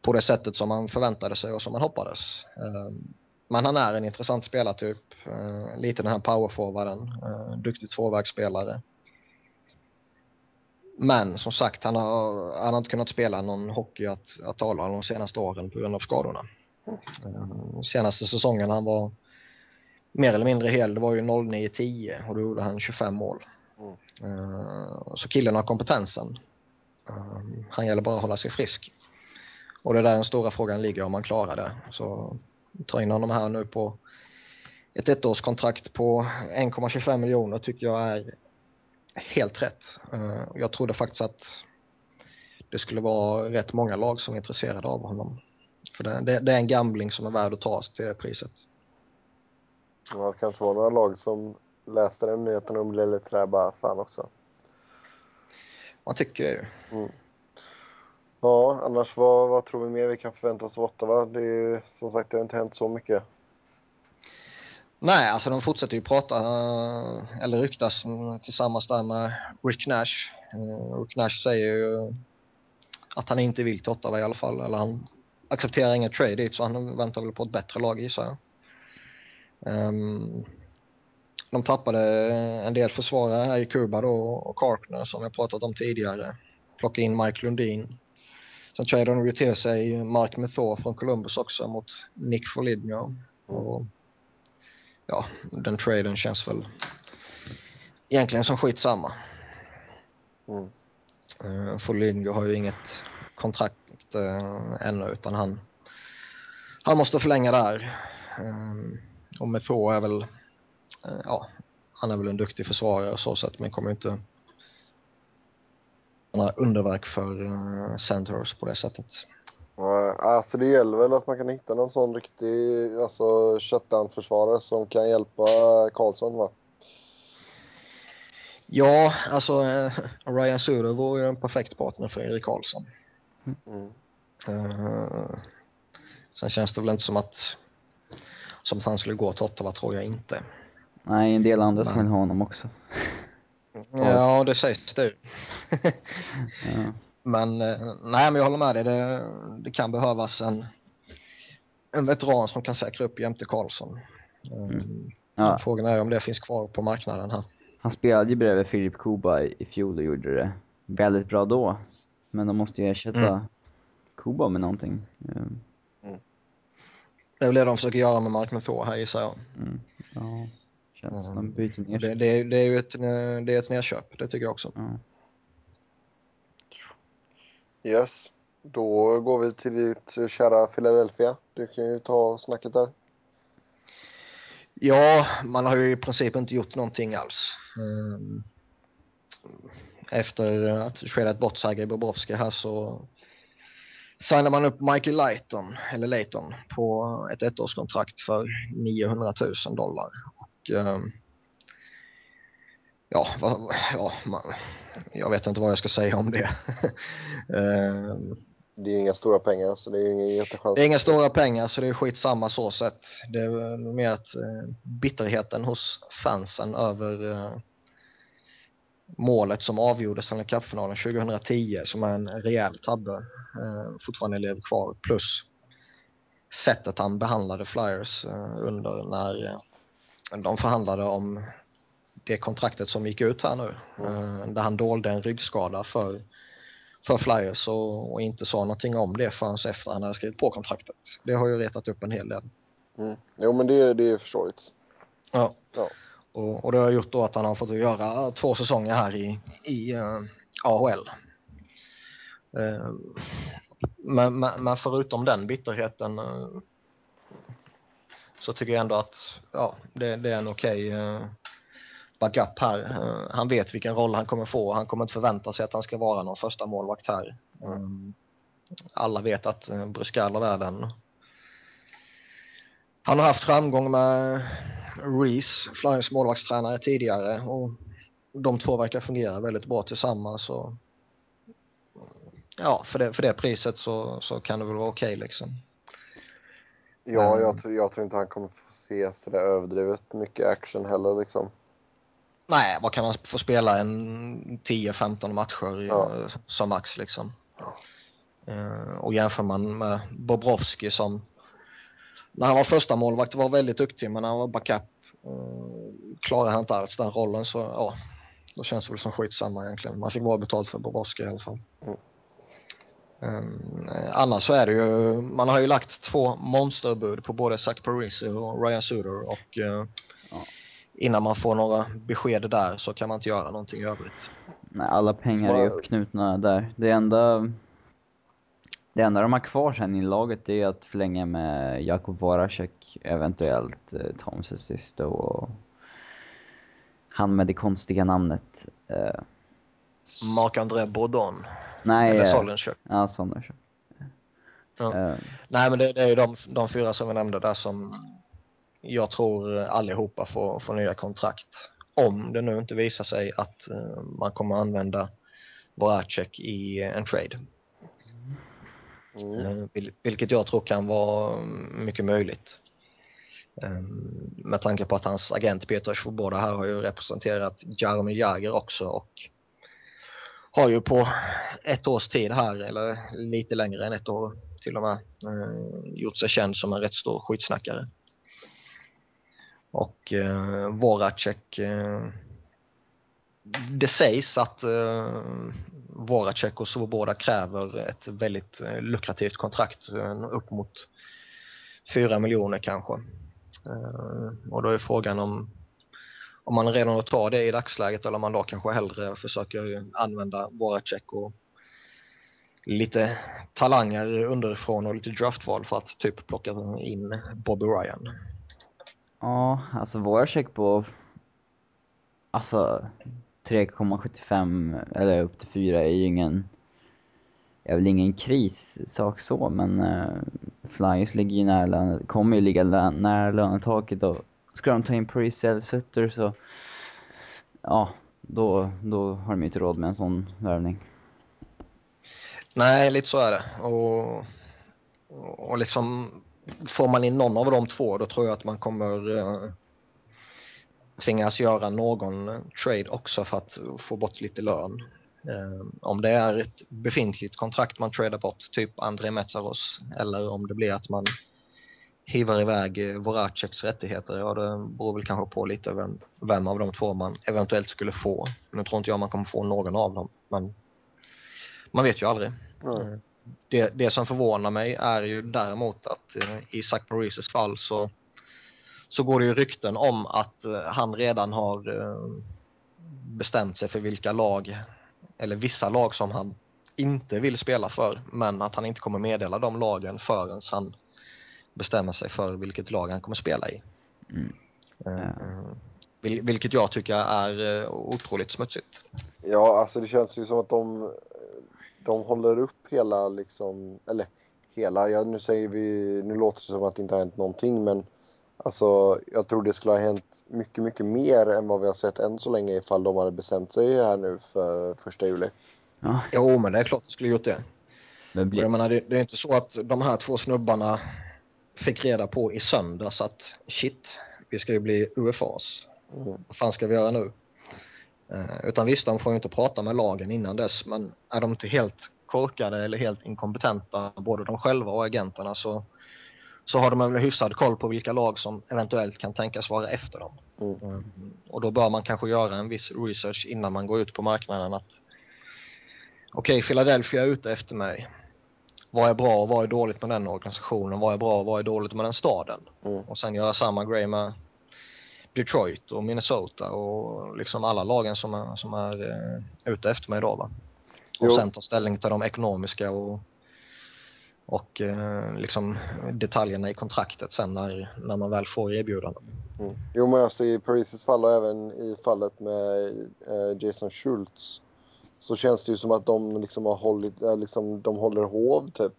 [SPEAKER 3] på det sättet som man förväntade sig och som man hoppades. Ehm, men han är en intressant spelartyp, eh, lite den här powerforwarden, eh, duktig tvåvägsspelare. Men som sagt, han har, han har inte kunnat spela någon hockey att, att tala om de senaste åren på grund av skadorna. Mm. Senaste säsongen han var mer eller mindre hel, det var ju 09-10 och då gjorde han 25 mål. Mm. Uh, så killen har kompetensen. Han gäller bara att hålla sig frisk. Och det är där den stora frågan ligger om man klarar det. Så ta in honom här nu på ett ettårskontrakt på 1,25 miljoner tycker jag är helt rätt. Uh, jag trodde faktiskt att det skulle vara rätt många lag som är intresserade av honom. För det, är en gambling som är värd att ta till det priset.
[SPEAKER 1] Ja, det kanske var några lag som läste den nyheten och blev lite sådär bara fan också.
[SPEAKER 3] Man tycker det ju.
[SPEAKER 1] Mm. Ja, annars vad, vad tror vi mer vi kan förvänta oss av Ottawa? Det är ju som sagt det har inte hänt så mycket.
[SPEAKER 3] Nej, alltså de fortsätter ju prata eh, eller ryktas tillsammans där med Rick Nash. Eh, Rick Nash säger ju att han inte vill till Ottawa i alla fall. Eller han accepterar inga trade dit så han väntar väl på ett bättre lag gissar jag. Um, de tappade en del försvarare här i Kuba då och Karkner som jag pratat om tidigare. Plocka in Mike Lundin. Sen tradade de ju till sig Mark Methor från Columbus också mot Nick Foligno. Och, ja, den traden känns väl egentligen som skitsamma. Mm. Uh, Foligno har ju inget kontrakt uh, ännu utan han, han måste förlänga där. Um, och Methor är väl, uh, ja, han är väl en duktig försvarare så sätt men kommer inte några underverk för uh, Centers på det sättet.
[SPEAKER 1] Ja, alltså det gäller väl att man kan hitta någon sån riktig alltså, shutdown-försvarare som kan hjälpa Karlsson va?
[SPEAKER 3] Ja, alltså eh, Ryan Suder vore ju en perfekt partner för Erik Karlsson.
[SPEAKER 1] Mm.
[SPEAKER 3] Uh, sen känns det väl inte som att, som att han skulle gå till Ottawa tror jag inte.
[SPEAKER 2] Nej, en del andra som vill ha honom också.
[SPEAKER 3] Ja, det sägs det.
[SPEAKER 2] Ja.
[SPEAKER 3] Men eh, nej, men jag håller med dig. Det, det kan behövas en, en veteran som kan säkra upp jämte Karlsson. Eh,
[SPEAKER 2] Ja,
[SPEAKER 3] Frågan är om det finns kvar på marknaden här.
[SPEAKER 2] han spelade ju bredvid Filip Kuba i, fjol och gjorde det väldigt bra då. Men de måste ju ersätta
[SPEAKER 3] Mm.
[SPEAKER 2] Kuba med någonting. Ehm,
[SPEAKER 3] Det är väl det de försöker göra med Mark Thor här gissar jag.
[SPEAKER 2] Mm. Ja, känns
[SPEAKER 3] Mm.
[SPEAKER 2] de byter ner
[SPEAKER 3] det, det, det är ju ett, det är ett nedköp, det tycker jag också.
[SPEAKER 2] Ja.
[SPEAKER 1] Yes. Då går vi till ditt kära Philadelphia. Du kan ju ta snacket där.
[SPEAKER 3] Ja, man har ju i princip inte gjort någonting alls. Mm. Efter att tradat bort Sergej Bobrovski här så signar man upp Michael Layton, eller Layton på ett ettårskontrakt för 900 000 dollar. Och, ehm, ja, vad, ja man, jag vet inte vad jag ska säga om det. [laughs] Ehm,
[SPEAKER 1] Det är inga stora pengar så det är ingen jättechans.
[SPEAKER 3] Det är inga stora pengar så det är skitsamma så sett. Det är mer att eh, bitterheten hos fansen över eh, målet som avgjorde Stanley Cup-finalen 2010 som är en rejäl tabbe eh, fortfarande lever kvar plus sättet han behandlade Flyers under när de förhandlade om det kontraktet som gick ut här nu. Eh, där han dolde en ryggskada för, för Flyers och, och inte sa någonting om det förrän efter han hade skrivit på kontraktet. Det har ju retat upp en hel del.
[SPEAKER 1] Mm. Jo men det, det är förståeligt.
[SPEAKER 3] Ja.
[SPEAKER 1] Ja.
[SPEAKER 3] Och, och det har gjort då att han har fått göra två säsonger här i, i uh, AHL. Eh, men, men, men förutom den bitterheten eh, så tycker jag ändå att ja, det, det är en okej uh, backup här. Eh, han vet vilken roll han kommer få. Han kommer inte förvänta sig att han ska vara någon första målvakt här. Eh, alla vet att eh, uh, Bruskalov är den. Han har haft framgång med Reese, Flyers målvaktstränare tidigare och de två verkar fungera väldigt bra tillsammans. Och, ja, för det, för det priset så, så kan det väl vara okej liksom.
[SPEAKER 1] Ja, jag, tror- jag tror inte han kommer få se sådär överdrivet mycket action heller liksom.
[SPEAKER 3] Nej, vad kan han få spela en 10-15 matcher
[SPEAKER 1] Ja.
[SPEAKER 3] som max liksom.
[SPEAKER 1] Ja.
[SPEAKER 3] Eh, och jämför man med Bobrovski som när han var första målvakt var väldigt duktig men när han var backup uh, klarade han inte alls den rollen så ja, då känns det väl som skitsamma egentligen. Man fick bra betalt för Bobrovski i alla fall.
[SPEAKER 1] Mm.
[SPEAKER 3] Um, eh, annars så är det ju, man har ju lagt två monsterbud på både Zach Parisi och Ryan Suder och eh,
[SPEAKER 2] Ja.
[SPEAKER 3] innan man får några besked där så kan man inte göra någonting i övrigt.
[SPEAKER 2] Nej, alla pengar är ju
[SPEAKER 1] Smart.
[SPEAKER 2] uppknutna där. Det enda, det enda de har kvar sen i laget är att förlänga med Jakub Voracek, eventuellt eh, Tom Sesisto och han med det konstiga namnet. Eh,
[SPEAKER 3] Marc-André Bourdon
[SPEAKER 2] nej,
[SPEAKER 3] eller
[SPEAKER 2] eh,
[SPEAKER 3] Solenchuk.
[SPEAKER 2] Ja.
[SPEAKER 3] Ja.
[SPEAKER 2] Eh,
[SPEAKER 3] Nej men det, det är ju de, de fyra som vi nämnde där som jag tror allihopa får, får nya kontrakt. Om det nu inte visar sig att eh, man kommer använda Voracek i en trade.
[SPEAKER 1] Mm.
[SPEAKER 3] Vil- vilket jag tror kan vara mycket möjligt. Eh, med tanke på att hans agent Peter Svoboda här har ju representerat Jaromir Jagr också och har ju på ett års tid här, eller lite längre än ett år till och med, eh, gjort sig känd som en rätt stor skitsnackare. Och eh, Voracek, eh, det sägs att eh, Voracek och Svoboda kräver ett väldigt eh, lukrativt kontrakt, eh, upp mot 4 miljoner kanske. Eh, och då är frågan om om man redan tar det i dagsläget eller om man då kanske hellre försöker använda Voracek och lite talanger underifrån och lite draftval för att typ plocka in Bobby Ryan.
[SPEAKER 2] Ja, alltså Voracek på alltså 3,75 eller upp till 4 är ju ingen är väl ingen krissak så men uh, Flyers ligger ju nära kommer ju ligga nära lönetaket och ska de ta in Paris eller Sutter så ja, då, då har de inte råd med en sån värvning.
[SPEAKER 3] Nej, lite så är det. Och, och liksom får man in någon av de två då tror jag att man kommer eh, tvingas göra någon trade också för att få bort lite lön. Eh, om det är ett befintligt kontrakt man tradar bort, typ André Metsaros, eller om det blir att man hivar iväg eh, Voraceks rättigheter, ja det beror väl kanske på lite vem, vem av de två man eventuellt skulle få. Nu tror inte jag man kommer få någon av dem, men man vet ju aldrig.
[SPEAKER 1] Mm.
[SPEAKER 3] Det, det som förvånar mig är ju däremot att eh, i Zach Parises fall så, så går det ju rykten om att han redan har bestämt sig för vilka lag, eller vissa lag som han inte vill spela för, men att han inte kommer meddela de lagen förrän han bestämmer sig för vilket lag han kommer spela i.
[SPEAKER 2] Mm.
[SPEAKER 3] Uh, vil, vilket jag tycker är uh, otroligt smutsigt.
[SPEAKER 1] Ja, alltså det känns ju som att de, de håller upp hela liksom, eller hela, ja, nu säger vi, nu låter det som att det inte har hänt någonting men alltså jag tror det skulle ha hänt mycket, mycket mer än vad vi har sett än så länge ifall de hade bestämt sig här nu för första juli.
[SPEAKER 2] Ja,
[SPEAKER 3] Jo, men det är klart att skulle gjort det.
[SPEAKER 2] men
[SPEAKER 3] Och
[SPEAKER 2] blir,
[SPEAKER 3] Jag menar, det, det är inte så att de här två snubbarna fick reda på i söndags att shit, vi ska ju bli UFAs.
[SPEAKER 1] Mm.
[SPEAKER 3] Vad fan ska vi göra nu? Eh, utan visst, de får ju inte prata med lagen innan dess, men är de inte helt korkade eller helt inkompetenta, både de själva och agenterna, så, så har de väl hyfsad koll på vilka lag som eventuellt kan tänkas vara efter dem.
[SPEAKER 1] Mm.
[SPEAKER 3] Eh, och då bör man kanske göra en viss research innan man går ut på marknaden att okej, Philadelphia är ute efter mig. Vad är bra och vad är dåligt med den organisationen? Vad är bra och vad är dåligt med den staden?
[SPEAKER 1] Mm.
[SPEAKER 3] Och sen göra samma grej med Detroit och Minnesota och liksom alla lagen som är, som är eh, ute efter mig då va. Och
[SPEAKER 1] Jo.
[SPEAKER 3] sen ta ställning till de ekonomiska och, och eh, liksom detaljerna i kontraktet sen när, när man väl får erbjudanden.
[SPEAKER 1] Mm. Jo, men alltså i Parises fall och även i fallet med eh, Jason Schultz så känns det ju som att de liksom har hållit, eh, liksom, de håller hov typ.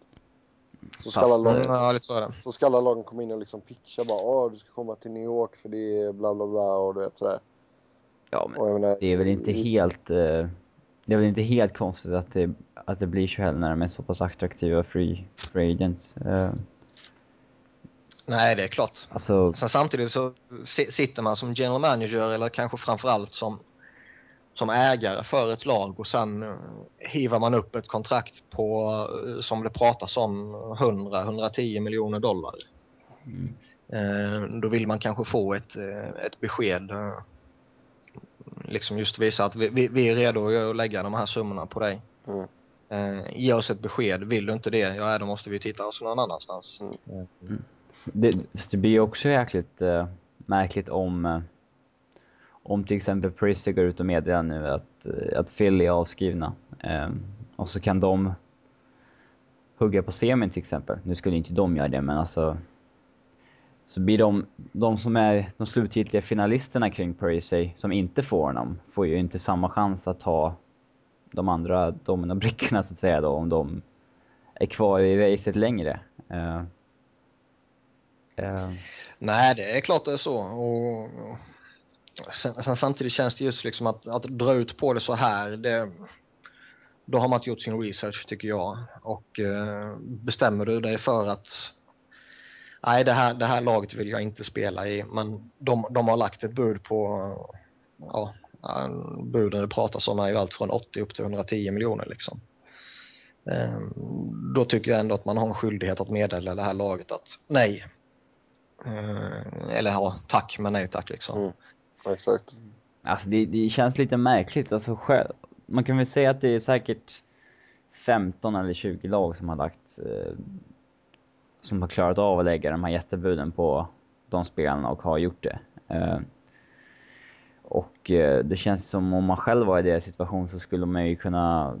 [SPEAKER 1] Så ska, alla
[SPEAKER 2] Fast,
[SPEAKER 1] lag,
[SPEAKER 3] Mm, ja, lite så
[SPEAKER 1] ska alla lagen komma in och liksom pitcha bara åh du ska komma till New York för det är bla bla bla och du vet sådär.
[SPEAKER 2] ja, men
[SPEAKER 1] menar,
[SPEAKER 2] det är väl inte
[SPEAKER 1] i-
[SPEAKER 2] helt, eh, det är väl inte helt konstigt att det, att det blir så heller när de är så pass attraktiva free, free agents. Eh,
[SPEAKER 3] Nej, det är klart.
[SPEAKER 2] alltså,
[SPEAKER 3] Sen samtidigt så si- sitter man som general manager eller kanske framförallt som, som ägare för ett lag och sen eh, hivar man upp ett kontrakt på, eh, som det pratas om, 100-110 miljoner dollar.
[SPEAKER 2] mm,
[SPEAKER 3] Eh, då vill man kanske få ett, ett besked. Liksom just visa att vi, vi, är redo att lägga de här summorna på dig.
[SPEAKER 1] Mm.
[SPEAKER 3] Ge oss ett besked. Vill du inte det, ja då måste vi titta oss någon annanstans.
[SPEAKER 1] Mm.
[SPEAKER 3] Eh,
[SPEAKER 2] det, det blir ju också jäkligt eh, märkligt om, om till exempel Prissy går ut och meddelar nu att, eh, att Philly är avskrivna. Eh, och så kan de hugga på semin till exempel. Nu skulle inte de göra det, men alltså så blir de, de som är de slutgiltiga finalisterna kring Parisi som inte får honom, får ju inte samma chans att ta de andra dominobrickorna så att säga då, om de är kvar i racet längre. Uh. Uh.
[SPEAKER 3] Nej, det är klart det är så. Och, och sen, sen samtidigt känns det just liksom att, att dra ut på det så här, det, då har man inte gjort sin research tycker jag. Och eh, bestämmer du dig för att nej, det här, det här laget vill jag inte spela i, men de, de har lagt ett bud på, ja, buden det pratas om är ju allt från 80 upp till 110 miljoner liksom. Eh, då tycker jag ändå att man har en skyldighet att meddela det här laget att nej, Eh, eller ja, tack men nej tack liksom.
[SPEAKER 1] Mm. Exakt.
[SPEAKER 2] Alltså det, det känns lite märkligt. Alltså själv, man kan väl säga att det är säkert 15 eller 20 lag som har lagt eh, som har klarat av att lägga de här jättebuden på de spelarna och har gjort det. Eh, och eh, det känns som om man själv var i deras situation så skulle man ju kunna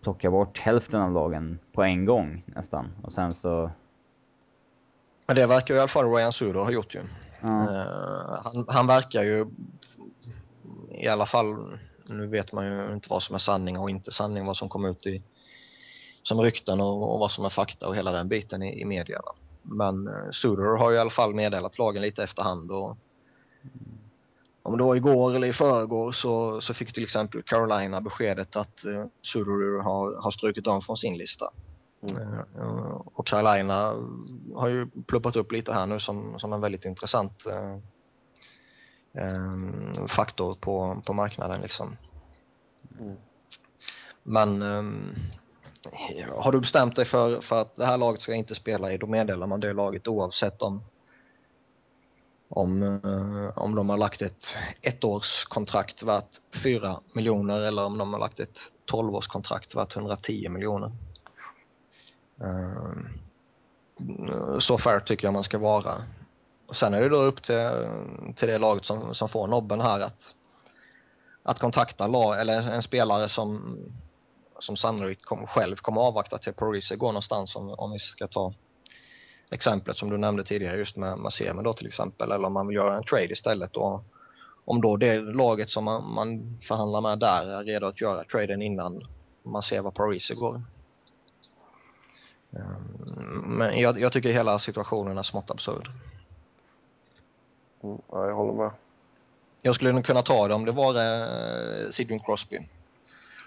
[SPEAKER 2] plocka bort hälften av lagen på en gång nästan. Och sen så...
[SPEAKER 3] Men det verkar ju i alla fall Ryan Sudo ha gjort ju. Eh, han, han verkar ju i alla fall, nu vet man ju inte vad som är sanning och inte sanning, vad som kommer ut i som rykten och, och vad som är fakta och hela den biten i, i medierna. Men eh, Suder har ju i alla fall meddelat lagen lite efterhand och om det var igår eller i förrgår så, så fick till exempel Carolina beskedet att eh, Sudoru har, har strukit dem från sin lista. Uh, och Carolina har ju pluppat upp lite här nu som, som en väldigt intressant uh, um, faktor på, på marknaden. Liksom. Mm. Men um, har du bestämt dig för, för att det här laget ska inte spela i, då meddelar man det laget oavsett om om, eh, om de har lagt ett ettårskontrakt värt 4 miljoner eller om de har lagt ett 12-årskontrakt värt 110 miljoner. Ehm, så fair tycker jag man ska vara. Och sen är det då upp till, till det laget som, som får nobben här att, att kontakta lag, eller en spelare som, som sannolikt kom, själv kommer avvakta till Parisi går någonstans om, om vi ska ta exemplet som du nämnde tidigare just med Masema då till exempel eller om man vill göra en trade istället och om då det laget som man, man förhandlar med där är redo att göra traden innan man ser vad Parisi går. Ehm, men jag, jag, tycker hela situationen är smått absurd.
[SPEAKER 1] Mm, jag håller med.
[SPEAKER 3] Jag skulle kunna ta det om det var eh, Sidney Crosby.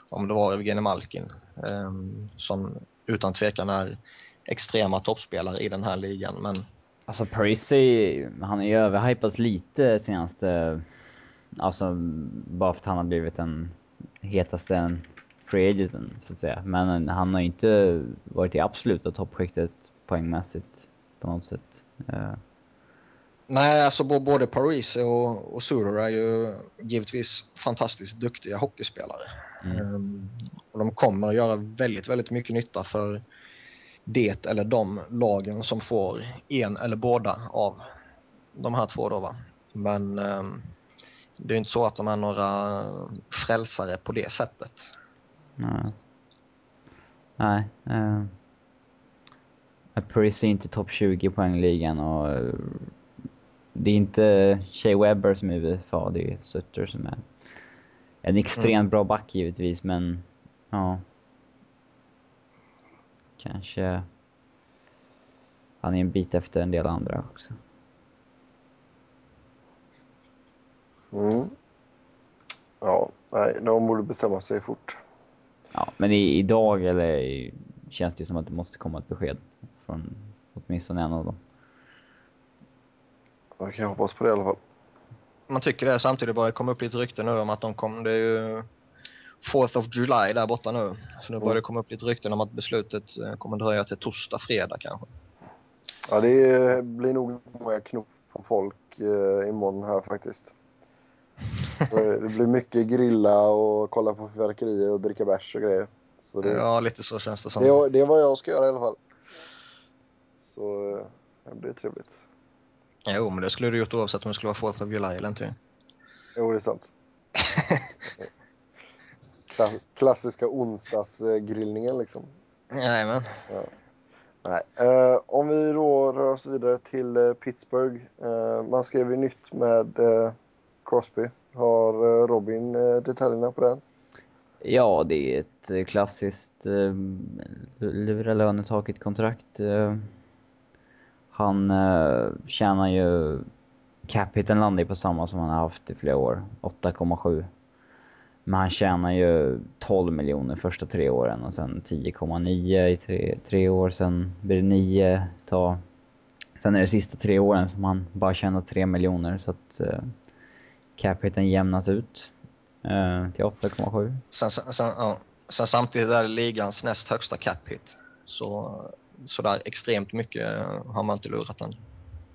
[SPEAKER 3] Om det var Evgenij Malkin. Eh, som utan tvekan är extrema toppspelare i den här ligan. Men...
[SPEAKER 2] Alltså Parisi, han är ju överhypad lite senaste... Alltså bara för att han har blivit den hetaste free agenten så att säga. Men han har ju inte varit i absoluta toppskiktet poängmässigt på något sätt. Uh.
[SPEAKER 3] Nej, alltså både Parisi och, och Surer är ju givetvis fantastiskt duktiga hockeyspelare. Mm. Um, och de kommer att göra väldigt, väldigt mycket nytta för det eller de lagen som får en eller båda av de här två då va. Men eh, det är inte så att de är några frälsare på det sättet.
[SPEAKER 2] Nej. Nej. Uh, Paris är inte topp 20 poängligan och uh, det är inte Shea Webber som är UFA, det är Sutter som är en extremt mm. bra back givetvis men ja kanske... Han är en bit efter en del andra också.
[SPEAKER 1] Mm. Ja, nej, de borde bestämma sig fort.
[SPEAKER 2] Ja, men i, idag eller i, känns det som att det måste komma ett besked från åtminstone en av dem.
[SPEAKER 1] Jag kan hoppas på det i alla fall.
[SPEAKER 3] Man tycker det. Samtidigt bara kom upp lite rykten nu om att de kom. Det är ju 4th of July där borta nu. Så nu börjar det komma upp lite rykten om att beslutet eh, kommer dröja till torsdag, fredag kanske.
[SPEAKER 1] Ja, det blir nog många knop på folk eh, imorgon här faktiskt. Det blir mycket grilla och kolla på fyrverkerier och dricka bärs och grejer.
[SPEAKER 3] Så det, ja, lite så känns det som.
[SPEAKER 1] Det, det är vad jag ska göra i alla fall. Så eh, det blir trevligt.
[SPEAKER 3] Jo, men det skulle du gjort oavsett om det skulle vara 4th of July eller inte.
[SPEAKER 1] Jo, det är sant. [laughs] klassiska onsdagsgrillningen liksom.
[SPEAKER 3] Jajamän.
[SPEAKER 1] Ja. Nej. Uh, om vi då rör oss vidare till uh, Pittsburgh. Uh, man skrev ju nytt med Crosby. Har eh, Robin eh, detaljerna på den?
[SPEAKER 2] Ja, det är ett eh, klassiskt eh, lura lönetaket-kontrakt. han tjänar ju... Capiten landar ju på samma som han har haft i flera år. 8,7 men han tjänar ju 12 miljoner första tre åren och sen 10,9 i tre, tre år, sen blir det 9 ta... Sen är det sista tre åren som han bara tjänar 3 miljoner så att Eh, capiten jämnas ut uh, till 8,7.
[SPEAKER 3] Sen, sen, sen, ja. sen samtidigt är det ligans näst högsta cap hit. Så sådär extremt mycket har man inte lurat än.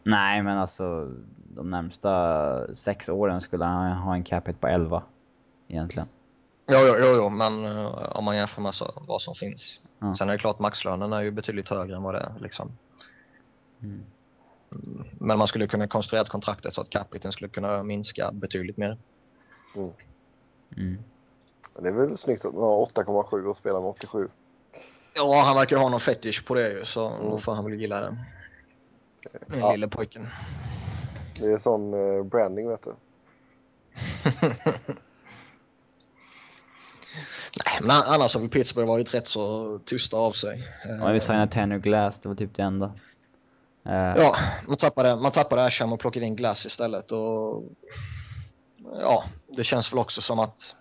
[SPEAKER 2] Nej, men alltså de närmsta sex åren skulle han ha en cap hit på 11 egentligen.
[SPEAKER 3] Jo, jo, jo, jo men uh, om man jämför med så, vad som finns. Ja. Sen är det klart maxlönen är ju betydligt högre än vad det är liksom. Mm. Men man skulle kunna konstruera ett kontraktet så att capiten skulle kunna minska betydligt mer.
[SPEAKER 1] Mm. Mm. Det är väl snyggt att har 8,7 och spelar med 87.
[SPEAKER 3] Ja, han verkar ha någon fetish på det ju så mm. då får han väl gilla det. Den ja. lille pojken.
[SPEAKER 1] Det är sån uh, branding vet du. [laughs]
[SPEAKER 3] Nej, men annars har väl Pittsburgh varit rätt så tysta av sig.
[SPEAKER 2] Ja, vi signade Tanner Glass, det var typ det enda.
[SPEAKER 3] Uh. Ja, man tappade, man tappade Asham och plockade in Glass istället och ja, det känns väl också som att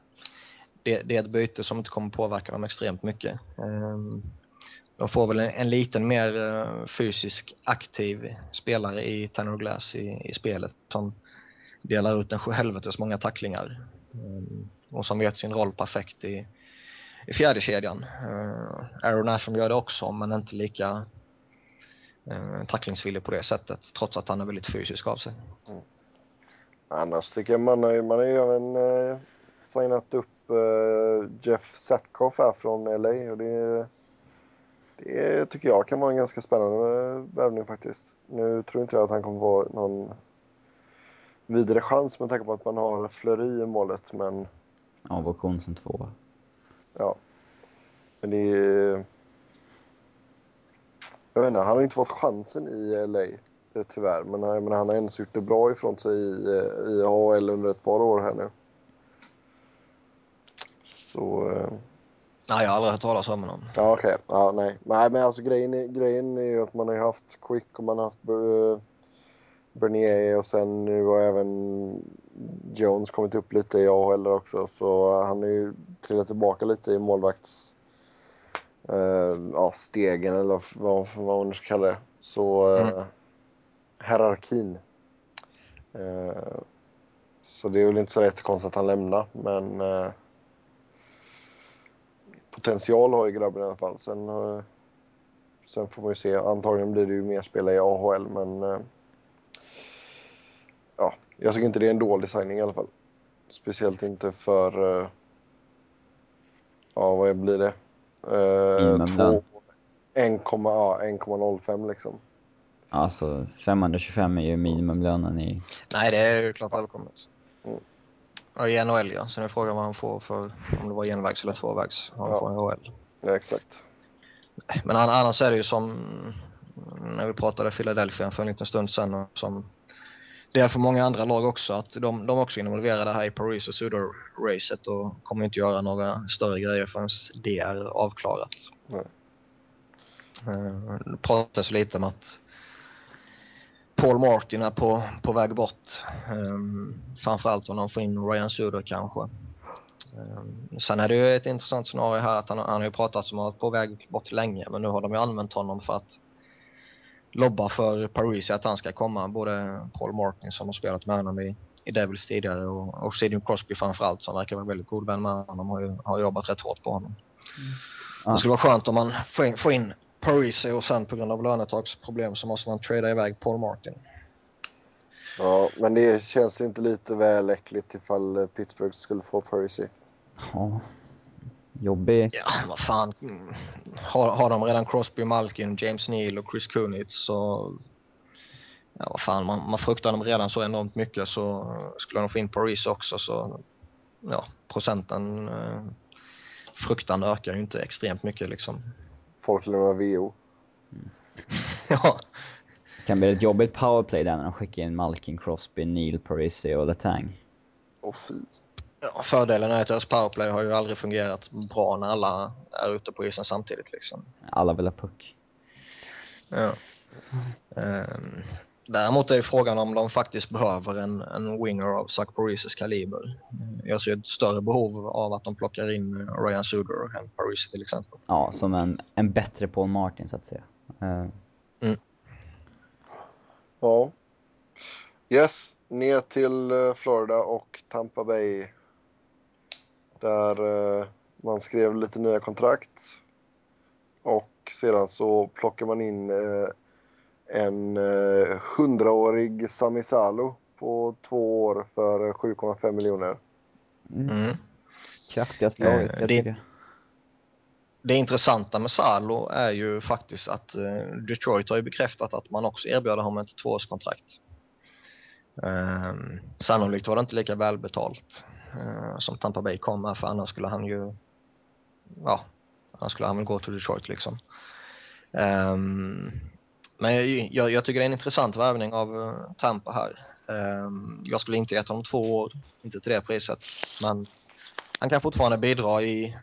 [SPEAKER 3] det, det, är ett byte som inte kommer påverka dem extremt mycket. Um, de får väl en, en liten mer eh, fysisk aktiv spelare i Tanner Glass i, i spelet som delar ut en helvetes många tacklingar um, och som vet sin roll perfekt i, i fjärde kedjan. Uh, Aaron Asham gör det också men inte lika uh, tacklingsvillig på det sättet trots att han är väldigt fysisk av sig. Mm.
[SPEAKER 1] Annars tycker jag man har, man har ju även uh, signat upp uh, Jeff Satkoff här från LA och det, det tycker jag kan vara en ganska spännande värvning faktiskt. Nu tror inte jag att han kommer vara någon vidare chans med tanke på att man har Fleury i målet men...
[SPEAKER 2] Ja, option som två.
[SPEAKER 1] Ja. Men det är... Jag vet inte, han har inte fått chansen i LA tyvärr. Men, men han har ändå gjort det bra ifrån sig i, i AHL under ett par år här nu. Så... Eh,
[SPEAKER 3] nej, jag har aldrig hört talas om honom.
[SPEAKER 1] Ja, okej. Okay. Ja, nej. nej, men alltså grejen, är, grejen är ju att man har haft Quick och man har haft Bernier och sen nu har även Jones kommit upp lite i AHL också. Så han har ju trillat tillbaka lite i målvakts... Uh, ja, stegen eller vad, vad man nu ska kalla det. Så... Mm hierarkin. Eh, så det är väl inte så jättekonstigt att han lämnar, men eh, potential har ju grabben i alla fall. Sen, eh, sen får man ju se. Antagligen blir det ju mer spela i AHL, men eh, ja, jag tycker inte det är en dålig signing i alla fall. Speciellt inte för, eh, ja vad blir det? Eh, 1,05 liksom.
[SPEAKER 2] Alltså 525 är ju minimumlönen i...
[SPEAKER 3] Nej, det är ju klart välkommet. Mm. Ja, i NHL ja. Sen är frågan vad han får för, om det var envägs eller tvåvägs, han ja. får i NHL.
[SPEAKER 1] Ja, exakt.
[SPEAKER 3] Men annars är det ju som när vi pratade Philadelphia för en liten stund sedan som det är för många andra lag också att de, de också är involverade här i Paris och Sudor-racet och kommer inte göra några större grejer förrän det är avklarat. Uh, det pratas lite om att Paul Martin är på, på väg bort. Um, framförallt om de får in Ryan Suder kanske. Um, sen är det ju ett intressant scenario här att han, han har ju pratat om att vara på väg bort länge men nu har de ju använt honom för att lobba för Paris att han ska komma. Både Paul Martin som har spelat med honom i, i Devils tidigare och, och Sidney Crosby framförallt som verkar vara väldigt god vän med honom har ju har jobbat rätt hårt på honom. Mm. Det skulle vara skönt om man får in, får in Parisi och sen på grund av lönetaksproblem så måste man trada iväg Paul Martin.
[SPEAKER 1] Ja, men det känns inte lite väl äckligt ifall Pittsburgh skulle få Parisi.
[SPEAKER 2] Ja, jobbig.
[SPEAKER 3] Ja, vad fan. Har, har de redan Crosby, Malkin, James Neal och Chris Kunitz så... Ja, vad fan, man, man fruktar dem redan så enormt mycket så skulle de få in Paris också så... Ja, procenten eh, fruktan ökar ju inte extremt mycket liksom
[SPEAKER 1] folk lämnar VO.
[SPEAKER 3] Mm. [laughs] ja.
[SPEAKER 2] Det kan bli ett jobbigt powerplay där när de skickar in Malkin, Crosby, Neil, Parisi och Letang.
[SPEAKER 1] Åh oh, fy.
[SPEAKER 3] Ja, fördelen är att deras powerplay har ju aldrig fungerat bra när alla är ute på isen samtidigt liksom.
[SPEAKER 2] Alla vill ha puck.
[SPEAKER 3] Ja. Um, Däremot är ju frågan om de faktiskt behöver en, en winger av Zach Parises kaliber. Jag ser ett större behov av att de plockar in Ryan Suder än Paris till exempel.
[SPEAKER 2] Ja, som en, en bättre Paul Martin så att säga. Uh. Mm.
[SPEAKER 1] Ja. Yes, ner till eh, Florida och Tampa Bay. Där uh, man skrev lite nya kontrakt. Och sedan så plockar man in uh, en eh, hundraårig eh, Sami Salo på två år för 7,5 miljoner.
[SPEAKER 2] Mm. mm. Kraftiga slaget, eh, det,
[SPEAKER 3] det intressanta med Salo är ju faktiskt att eh, Detroit har ju bekräftat att man också erbjöd honom ett tvåårskontrakt. Eh, sannolikt var det inte lika välbetalt eh, Eh, som Tampa Bay kom med för annars skulle han ju ja, annars skulle han väl gå till Detroit liksom. Um, men jag, jag, tycker det är en intressant värvning av eh, Tampa här. Um, jag skulle inte gett honom två år, inte till det priset. Men han kan fortfarande bidra i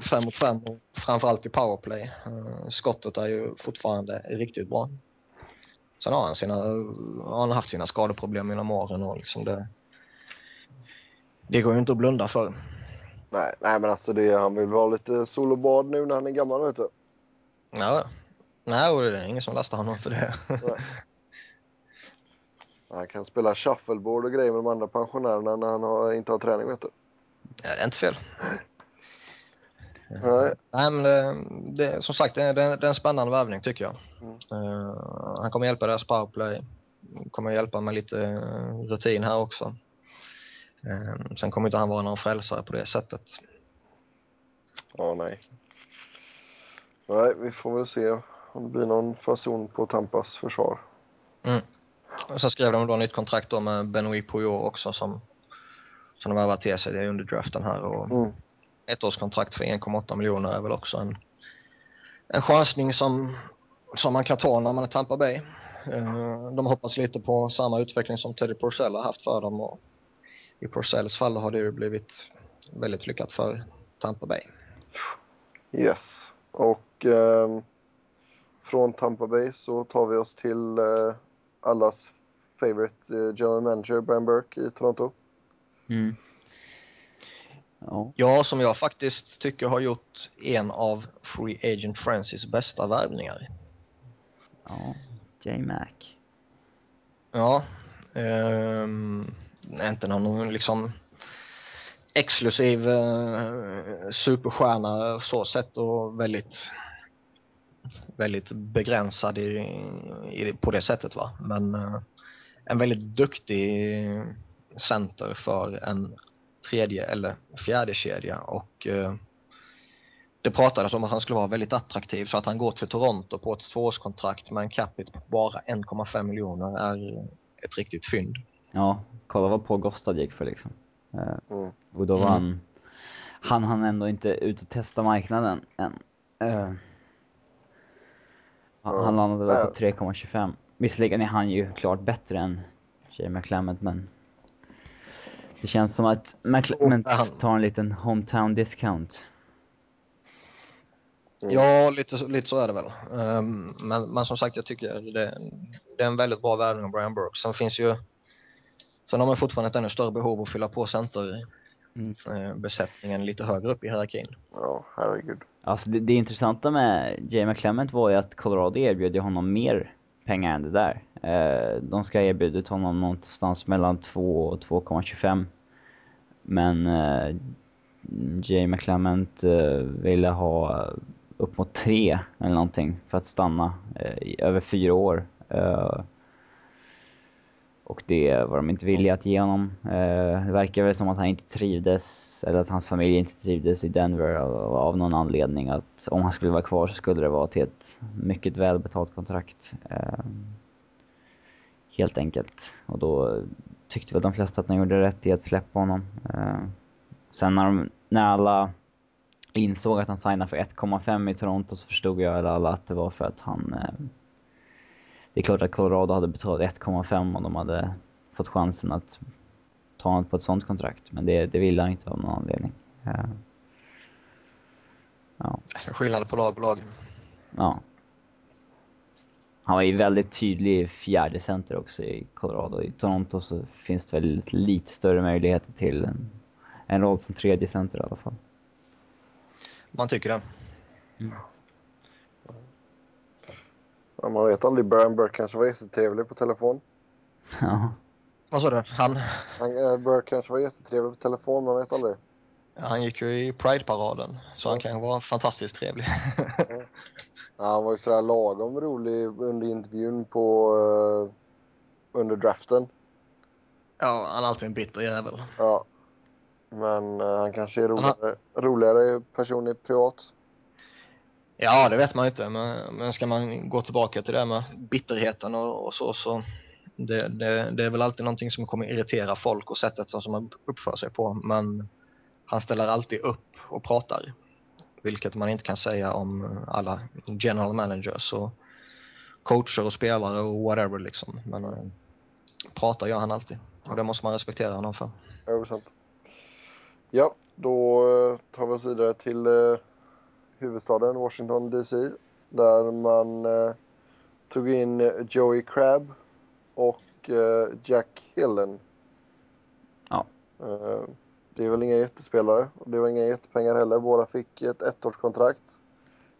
[SPEAKER 3] fem mot fem och framförallt i powerplay. Uh, skottet är ju fortfarande riktigt bra. Sen har han, sina, har han haft sina skadeproblem genom åren och liksom det, det går ju inte att blunda för.
[SPEAKER 1] Nej, nej men alltså det, han vill ha lite sol och bad nu när han är gammal vet du.
[SPEAKER 3] Ja, nej, och det är ingen som lastar honom för det. [laughs]
[SPEAKER 1] Han kan spela shuffleboard och grejer med de andra pensionärerna när han har, inte har träning vet du.
[SPEAKER 3] Ja, det är inte fel.
[SPEAKER 1] Nej.
[SPEAKER 3] Nej, men det, det, som sagt, det, är- det, är- en spännande värvning tycker jag.
[SPEAKER 1] Mm.
[SPEAKER 3] Eh, han kommer hjälpa deras powerplay. Kommer hjälpa med lite eh, rutin här också. Eh, sen kommer inte han vara någon frälsare på det sättet.
[SPEAKER 1] Ja, nej. Nej, vi får väl se om det blir någon fason på Tampas försvar.
[SPEAKER 3] Och sen skrev de då nytt kontrakt då med Benoit Pouillot också som, som de värvat till sig under draften här. Och
[SPEAKER 1] Mm.
[SPEAKER 3] ettårskontrakt för 1,8 miljoner är väl också en, en chansning som, som man kan ta när man är Tampa Bay. Eh, de hoppas lite på samma utveckling som Teddy Porcell har haft för dem och i Porcells fall har det ju blivit väldigt lyckat för Tampa Bay.
[SPEAKER 1] Yes. Och ehm, från Tampa Bay så tar vi oss till eh, allas favorite eh, general manager Brian Burke i Toronto.
[SPEAKER 2] Mm. Ja.
[SPEAKER 3] Ja, som jag faktiskt tycker har gjort en av Free Agent Francis bästa värvningar.
[SPEAKER 2] Ja. J-Mac.
[SPEAKER 3] Ja, ehm, inte någon liksom exklusiv eh, superstjärna så sett och väldigt väldigt begränsad i, i, på det sättet va. Men eh, en väldigt duktig center för en tredje eller fjärde kedja och eh, det pratades om att han skulle vara väldigt attraktiv så att han går till Toronto på ett tvåårskontrakt med en capita på bara 1,5 miljoner är ett riktigt fynd.
[SPEAKER 2] Ja, kolla vad Paul Gostad gick för liksom. Eh,
[SPEAKER 1] Mm.
[SPEAKER 2] och då var
[SPEAKER 3] Mm.
[SPEAKER 2] han, han han ändå inte ut och testa marknaden än. Eh, han, han landade väl på 3,25. Visserligen är han ju klart bättre än Jay McClement men det känns som att McClement
[SPEAKER 3] han-
[SPEAKER 2] tar en liten hometown discount.
[SPEAKER 1] Mm.
[SPEAKER 3] Ja, lite, så- lite så är det väl. Ehm, men, men som sagt, jag tycker det, det är en väldigt bra värvning av Brian Burke. Sen finns ju Sen har man fortfarande ett ännu större behov att fylla på centerbesättningen lite högre upp i hierarkin.
[SPEAKER 1] Ja, herregud.
[SPEAKER 2] Alltså det, det intressanta med Jay McClement var ju att Colorado erbjöd honom mer pengar än det där. Eh, de ska ha erbjudit honom någonstans mellan 2 och 2,25. Men eh, Jay McClement eh, ville ha upp mot 3 eller någonting för att stanna eh, i över fyra år. Och det var de inte villiga att ge honom. Eh, det verkar väl som att han inte trivdes, eller att hans familj inte trivdes i Denver av, någon anledning. Att om han skulle vara kvar så skulle det vara till ett mycket välbetalt kontrakt. Eh, helt enkelt. Och då tyckte väl de flesta att de gjorde rätt i att släppa honom. Eh, sen när, de, när alla insåg att han signade för 1,5 i Toronto så förstod jag alla att det var för att han det är klart att Colorado hade betalat 1,5 om de hade fått chansen att ta honom på ett sånt kontrakt. Men det, det ville han inte av någon anledning. Eh, Ja,
[SPEAKER 3] Skillnad på lag och lag.
[SPEAKER 2] ja. Han var ju väldigt tydlig fjärde center också i Colorado. I Toronto så finns det väl lite större möjligheter till en, en roll som tredje center i alla fall.
[SPEAKER 3] Man tycker det.
[SPEAKER 1] Ja, man vet aldrig. Burke kanske var jättetrevlig på telefon.
[SPEAKER 2] Ja,
[SPEAKER 3] Vad sa du? Han,
[SPEAKER 1] Han, eh, Burke kanske var jättetrevlig på telefon, man vet aldrig.
[SPEAKER 3] han gick ju i Pride-paraden så han kan ju vara fantastiskt trevlig.
[SPEAKER 1] Ja, han var ju sådär lagom rolig under intervjun på eh, under draften.
[SPEAKER 3] ja, han är alltid en bitter jävel.
[SPEAKER 1] Ja. Men eh, han kanske är
[SPEAKER 3] Han har-
[SPEAKER 1] roligare, roligare person i privat.
[SPEAKER 3] Ja, det vet man ju inte. Men, men ska man gå tillbaka till det med bitterheten och, och så, så det, det, det är väl alltid någonting som kommer irritera folk och sättet som man uppför sig på. Men han ställer alltid upp och pratar. Vilket man inte kan säga om alla general managers och coacher och spelare och whatever liksom. Men äh, pratar gör han alltid. Och det måste man respektera honom för.
[SPEAKER 1] Ja, det är sant. Ja, då eh, tar vi oss vidare till eh, huvudstaden Washington DC. Där man eh, tog in eh, Joey Crabb och eh, Jack Hillen.
[SPEAKER 2] Ja.
[SPEAKER 1] Eh, Det är väl inga jättespelare och det var inga jättepengar heller. Båda fick ett ettårskontrakt.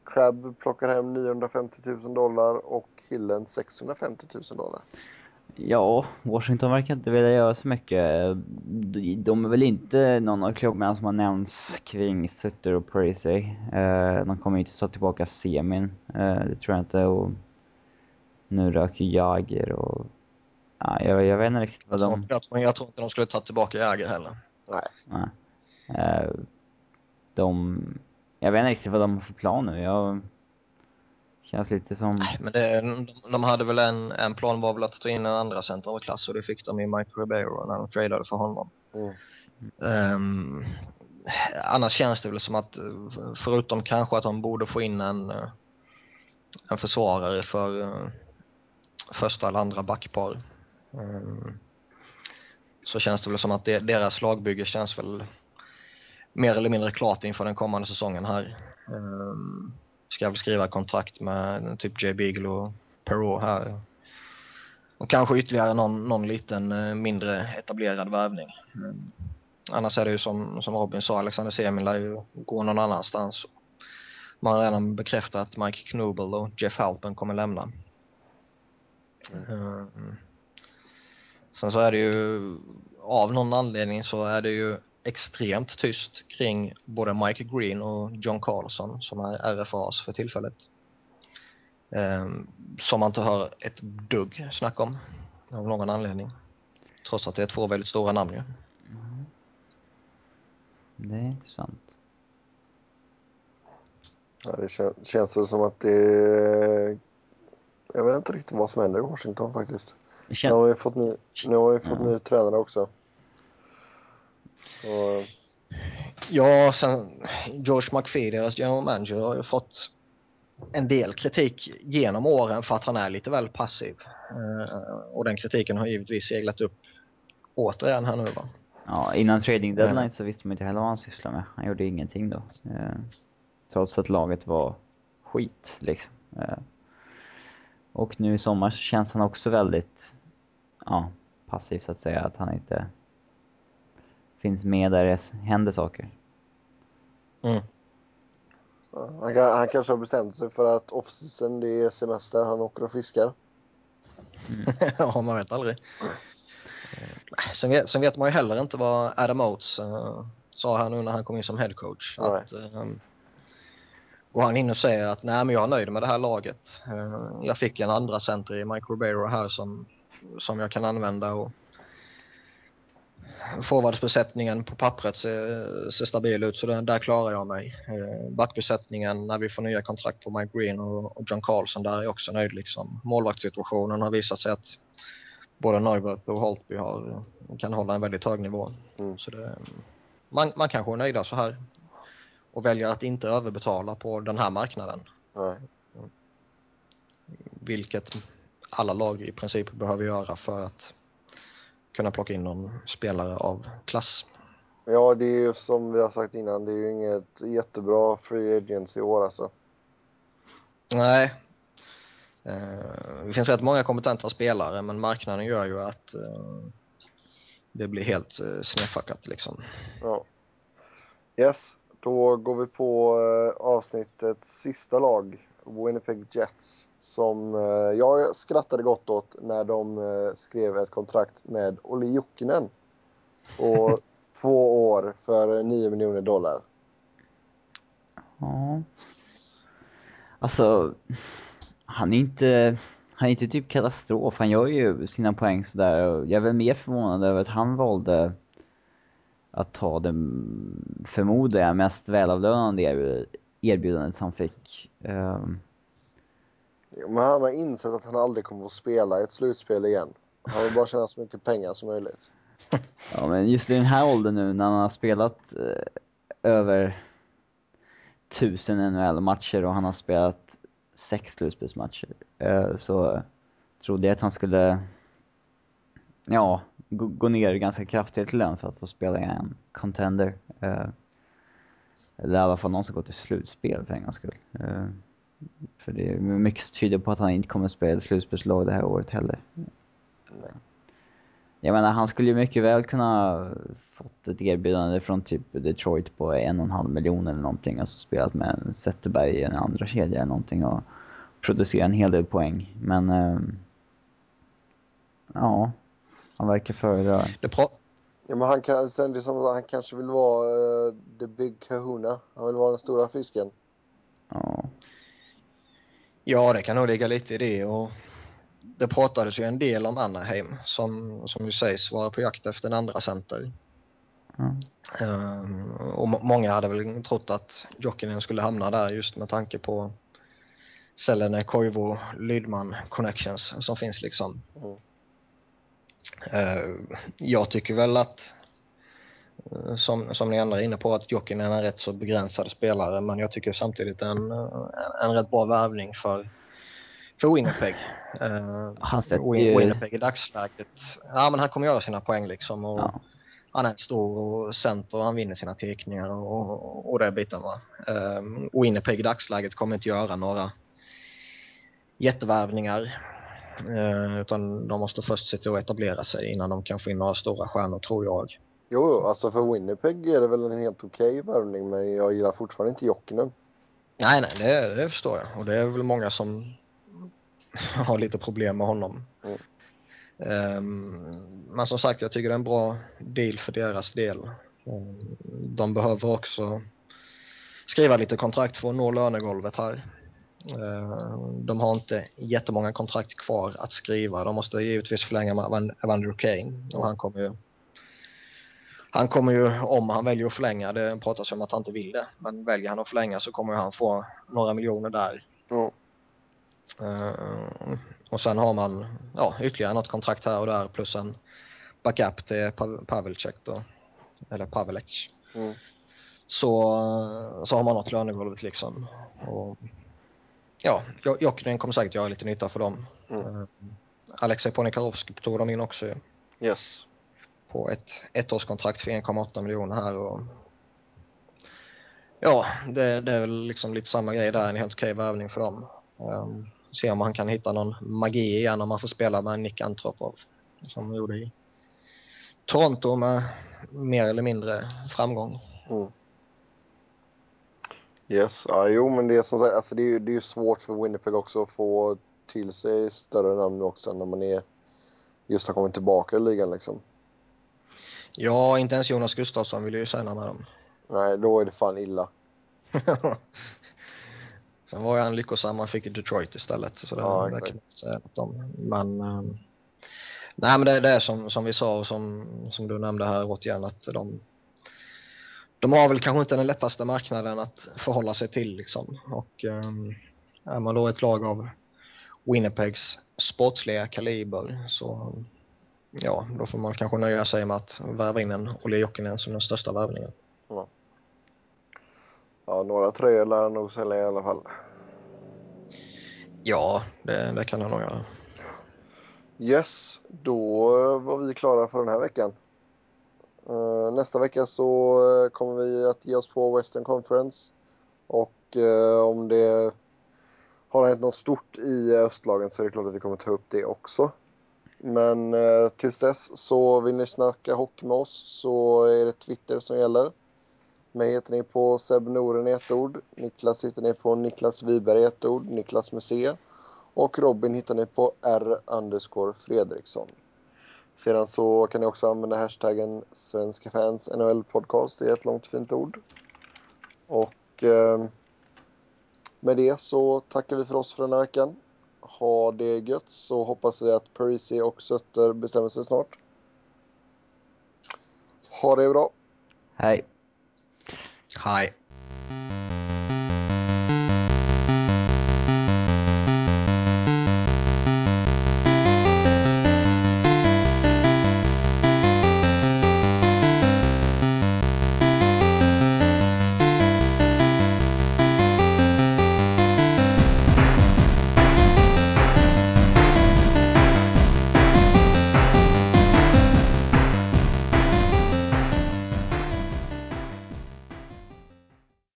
[SPEAKER 1] Crab plockar hem 950 000 dollar och Hillen 650 000 dollar.
[SPEAKER 2] Ja, Washington verkar inte vilja göra så mycket. De- är väl inte någon av klubbarna som har nämnts kring Sutter och Parisi. Eh, De kommer ju inte ta tillbaka semin, eh, det tror jag inte. Och nu röker Jager och... Ja, jag, jag vet inte riktigt vad de...
[SPEAKER 3] jag, tror, jag tror inte de skulle ta tillbaka Jäger heller.
[SPEAKER 2] Nej. Eh, De... Jag vet inte riktigt vad de har för plan nu. Jag... Känns lite som...
[SPEAKER 3] Men det, de, de hade väl en, en plan var väl att ta in en andra center av klass och det fick de i Mike Ribeiro när de tradade för honom.
[SPEAKER 1] Mm.
[SPEAKER 3] Ehm, annars känns det väl som att förutom kanske att de borde få in en, en försvarare för första eller andra backpar. ehm, så känns det väl som att det, deras lagbygge känns väl mer eller mindre klart inför den kommande säsongen här. Um, ska väl skriva kontrakt med typ Jay Beagle och Perrault här. Och kanske ytterligare någon, någon liten eh, mindre etablerad värvning. Mm. Annars är det ju som, som Robin sa, Alexander Semin lär ju gå någon annanstans. Man har redan bekräftat att Mike Knobel och Jeff Halpen kommer lämna. Mm. Sen så är det ju, av någon anledning så är det ju extremt tyst kring både Mike Green och John Carlson som är RFAs för tillfället. Um, som man inte hör ett dugg snack om av någon anledning. Trots att det är två väldigt stora namn ju.
[SPEAKER 2] Det är intressant.
[SPEAKER 1] Ja, det kän känns väl som att det. Jag vet inte riktigt vad som händer i Washington faktiskt.
[SPEAKER 2] Det
[SPEAKER 1] Nu har vi fått ny, nu har vi fått
[SPEAKER 2] Ja.
[SPEAKER 1] ny tränare också. Så,
[SPEAKER 3] Ja, sen George McPhee, deras general manager, har ju fått en del kritik genom åren för att han är lite väl passiv. Uh, och den kritiken har givetvis seglat upp återigen här nu va.
[SPEAKER 2] Ja, innan trading deadline
[SPEAKER 3] Mm.
[SPEAKER 2] så visste man inte heller vad han sysslade med. Han gjorde ingenting då. Eh, trots att laget var skit liksom. Eh, och nu i sommar så känns han också väldigt, ja, passiv så att säga. Att han inte finns med där det händer saker.
[SPEAKER 3] Mm.
[SPEAKER 1] han, kan, han kanske har bestämt sig för att off-season det är semester. Han åker och fiskar. [laughs]
[SPEAKER 3] ja, man vet aldrig. Eh, Sen vet, sen vet man ju heller inte vad Adam Oates eh, sa här nu när han kom in som head coach.
[SPEAKER 1] Nej.
[SPEAKER 3] Att, eh, går han in och säger att nej men jag är nöjd med det här laget. Eh, jag fick en andra center i Mike Ribeiro här som, som jag kan använda och forwardsbesättningen på pappret ser, ser stabil ut så där, där klarar jag mig. Eh, backbesättningen när vi får nya kontrakt på Mike Green och, och John Carlson där är jag också nöjd liksom. Målvaktssituationen har visat sig att både Neuwirth och Holtby har, kan hålla en väldigt hög nivå.
[SPEAKER 1] Mm.
[SPEAKER 3] Så det, man, man kanske är nöjda så här och väljer att inte överbetala på den här marknaden.
[SPEAKER 1] Nej.
[SPEAKER 3] Vilket alla lag i princip behöver göra för att kunna plocka in någon spelare av klass.
[SPEAKER 1] Ja, det är ju som vi har sagt innan. Det är ju inget jättebra free agency i år alltså.
[SPEAKER 3] Nej. Eh, det finns rätt många kompetenta spelare men marknaden gör ju att eh, det blir helt eh, snedfuckat liksom.
[SPEAKER 1] Ja. Yes, då går vi på avsnittets sista lag. Winnipeg Jets. Som eh, jag skrattade gott åt när de eh, skrev ett kontrakt med Olli Jokinen. På två år för 9 miljoner dollar.
[SPEAKER 2] Ja. Alltså, han är inte, han är inte typ katastrof. Han gör ju sina poäng sådär. och Jag är väl mer förvånad över att han valde att ta det, förmodar jag, mest välavlönande erbjud- erbjudandet han fick. Ehm,
[SPEAKER 1] Men han har insett att han aldrig kommer att spela i ett slutspel igen. Han vill bara tjäna så mycket pengar som möjligt. [laughs]
[SPEAKER 2] Ja men just i den här åldern nu när han har spelat eh, över tusen NHL-matcher och han har spelat sex slutspelsmatcher eh, så trodde jag att han skulle ja, gå, gå ner ganska kraftigt i lön för att få spela i en contender. Eh, eller i alla fall någon som går till slutspel för en gångs skull. Eh, för det är mycket som tyder på att han inte kommer att spela slutspelslag det här året heller. Jag menar, han skulle ju mycket väl kunna fått ett erbjudande från typ Detroit på en och en halv miljon eller någonting. Alltså spelat med Zetterberg i en andra kedja eller någonting och producera en hel del poäng. Men eh, ja, han verkar föredra.
[SPEAKER 3] Det pra-
[SPEAKER 1] Ja, men han, kan, sen det är som, att han kanske vill vara uh, the big kahuna. Han vill vara den stora fisken.
[SPEAKER 2] Ja.
[SPEAKER 3] Ja, det kan nog ligga lite i det. Och det pratades ju en del om Anaheim som, som ju sägs vara på jakt efter en andra center.
[SPEAKER 2] Ja.
[SPEAKER 3] Um, och må- många hade väl trott att Jokinen skulle hamna där just med tanke på Selene, Koivu, Lydman connections som finns liksom.
[SPEAKER 1] Mm.
[SPEAKER 3] Uh, jag tycker väl att uh, som, som ni andra är inne på att Jokinen är en rätt så begränsad spelare men jag tycker samtidigt en, uh, en rätt bra värvning för, för Winnipeg.
[SPEAKER 2] Han sätter
[SPEAKER 3] Win- Winnipeg i dagsläget, ja men han kommer göra sina poäng liksom. Och,
[SPEAKER 2] Ja.
[SPEAKER 3] han är stor och center och han vinner sina teckningar och, och, och det biten va. Um, Winnipeg i dagsläget kommer inte göra några jättevärvningar. Uh, utan de måste först se till att etablera sig innan de kan få in några stora stjärnor tror jag.
[SPEAKER 1] Jo, alltså för Winnipeg är det väl en helt okej värvning, men jag gillar fortfarande inte Jokinen.
[SPEAKER 3] Nej, nej, det, det förstår jag. Och det är väl många som [laughs] har lite problem med honom.
[SPEAKER 1] Mm.
[SPEAKER 3] Um, men som sagt, jag tycker det är en bra deal för deras del. Um, de behöver också skriva lite kontrakt för att nå lönegolvet här. Uh, de har inte jättemånga kontrakt kvar att skriva. De måste givetvis förlänga med Evan- Evander Kane och han kommer ju han kommer ju, om han väljer att förlänga, det pratas om att han inte vill det, men väljer han att förlänga så kommer han få några miljoner där. Eh, och sen har man ja, ytterligare något kontrakt här och där plus en backup till Pa- Pavelcek då, eller Pavelec.
[SPEAKER 1] Mm.
[SPEAKER 3] Så, så har man något lönegolvet liksom. Och, ja, Jo- Jokinen kommer säkert göra lite nytta för dem.
[SPEAKER 1] Mm.
[SPEAKER 3] Uh, Alexej Ponikarovsky tog de in också ju
[SPEAKER 1] Yes.
[SPEAKER 3] på ett ettårskontrakt för 1,8 miljoner här. Och, ja, det, det är väl liksom lite samma grej där, en helt okej värvning för dem. Um, se om han kan hitta någon magi igen om man får spela med Nick Antropov som han gjorde i Toronto med mer eller mindre framgång.
[SPEAKER 1] Mm. Yes, ja, jo men det är som sagt, alltså det är ju det är ju svårt för Winnipeg också att få till sig större namn också när man är just har kommit tillbaka i ligan liksom.
[SPEAKER 3] Ja, inte ens Jonas Gustafsson vill ju signa med dem.
[SPEAKER 1] Nej, då är det fan illa. [laughs]
[SPEAKER 3] Sen var ju han lyckosam, han fick Detroit istället. Så det,
[SPEAKER 1] Ja,
[SPEAKER 3] det kan man inte säga något om. Men, eh, nej, men det, det är som, som vi sa och som, som du nämnde här återigen att de, de har väl kanske inte den lättaste marknaden att förhålla sig till. Liksom. Och um, är man då ett lag av Winnipegs sportsliga kaliber så ja, då får man kanske nöja sig med att värva in en Olle Jokinen som den största värvningen.
[SPEAKER 1] Ja, några tröjor lär han nog sälja i alla fall.
[SPEAKER 3] Ja, det, det kan han nog göra.
[SPEAKER 1] Yes, då var vi klara för den här veckan. Eh, nästa vecka så eh, kommer vi att ge oss på Western Conference. Och eh, om det har hänt något stort i östlagen så är det klart att vi kommer ta upp det också. Men eh, tills dess så vill ni snacka hockey med oss så är det Twitter som gäller. Mig heter ni på Seb Noren i ett ord. Niklas hittar ni på Niklas Wiberg i ett ord. Niklas med C. Och Robin hittar ni på R underscore Fredriksson. Sedan så kan ni också använda hashtaggen Svenska fans NHL podcast. Det är ett långt fint ord. Och eh, med det så tackar vi för oss för den här veckan. Ha det gött så hoppas vi att Parisi och Sutter bestämmer sig snart. Ha det bra.
[SPEAKER 2] Hej.
[SPEAKER 3] Hej.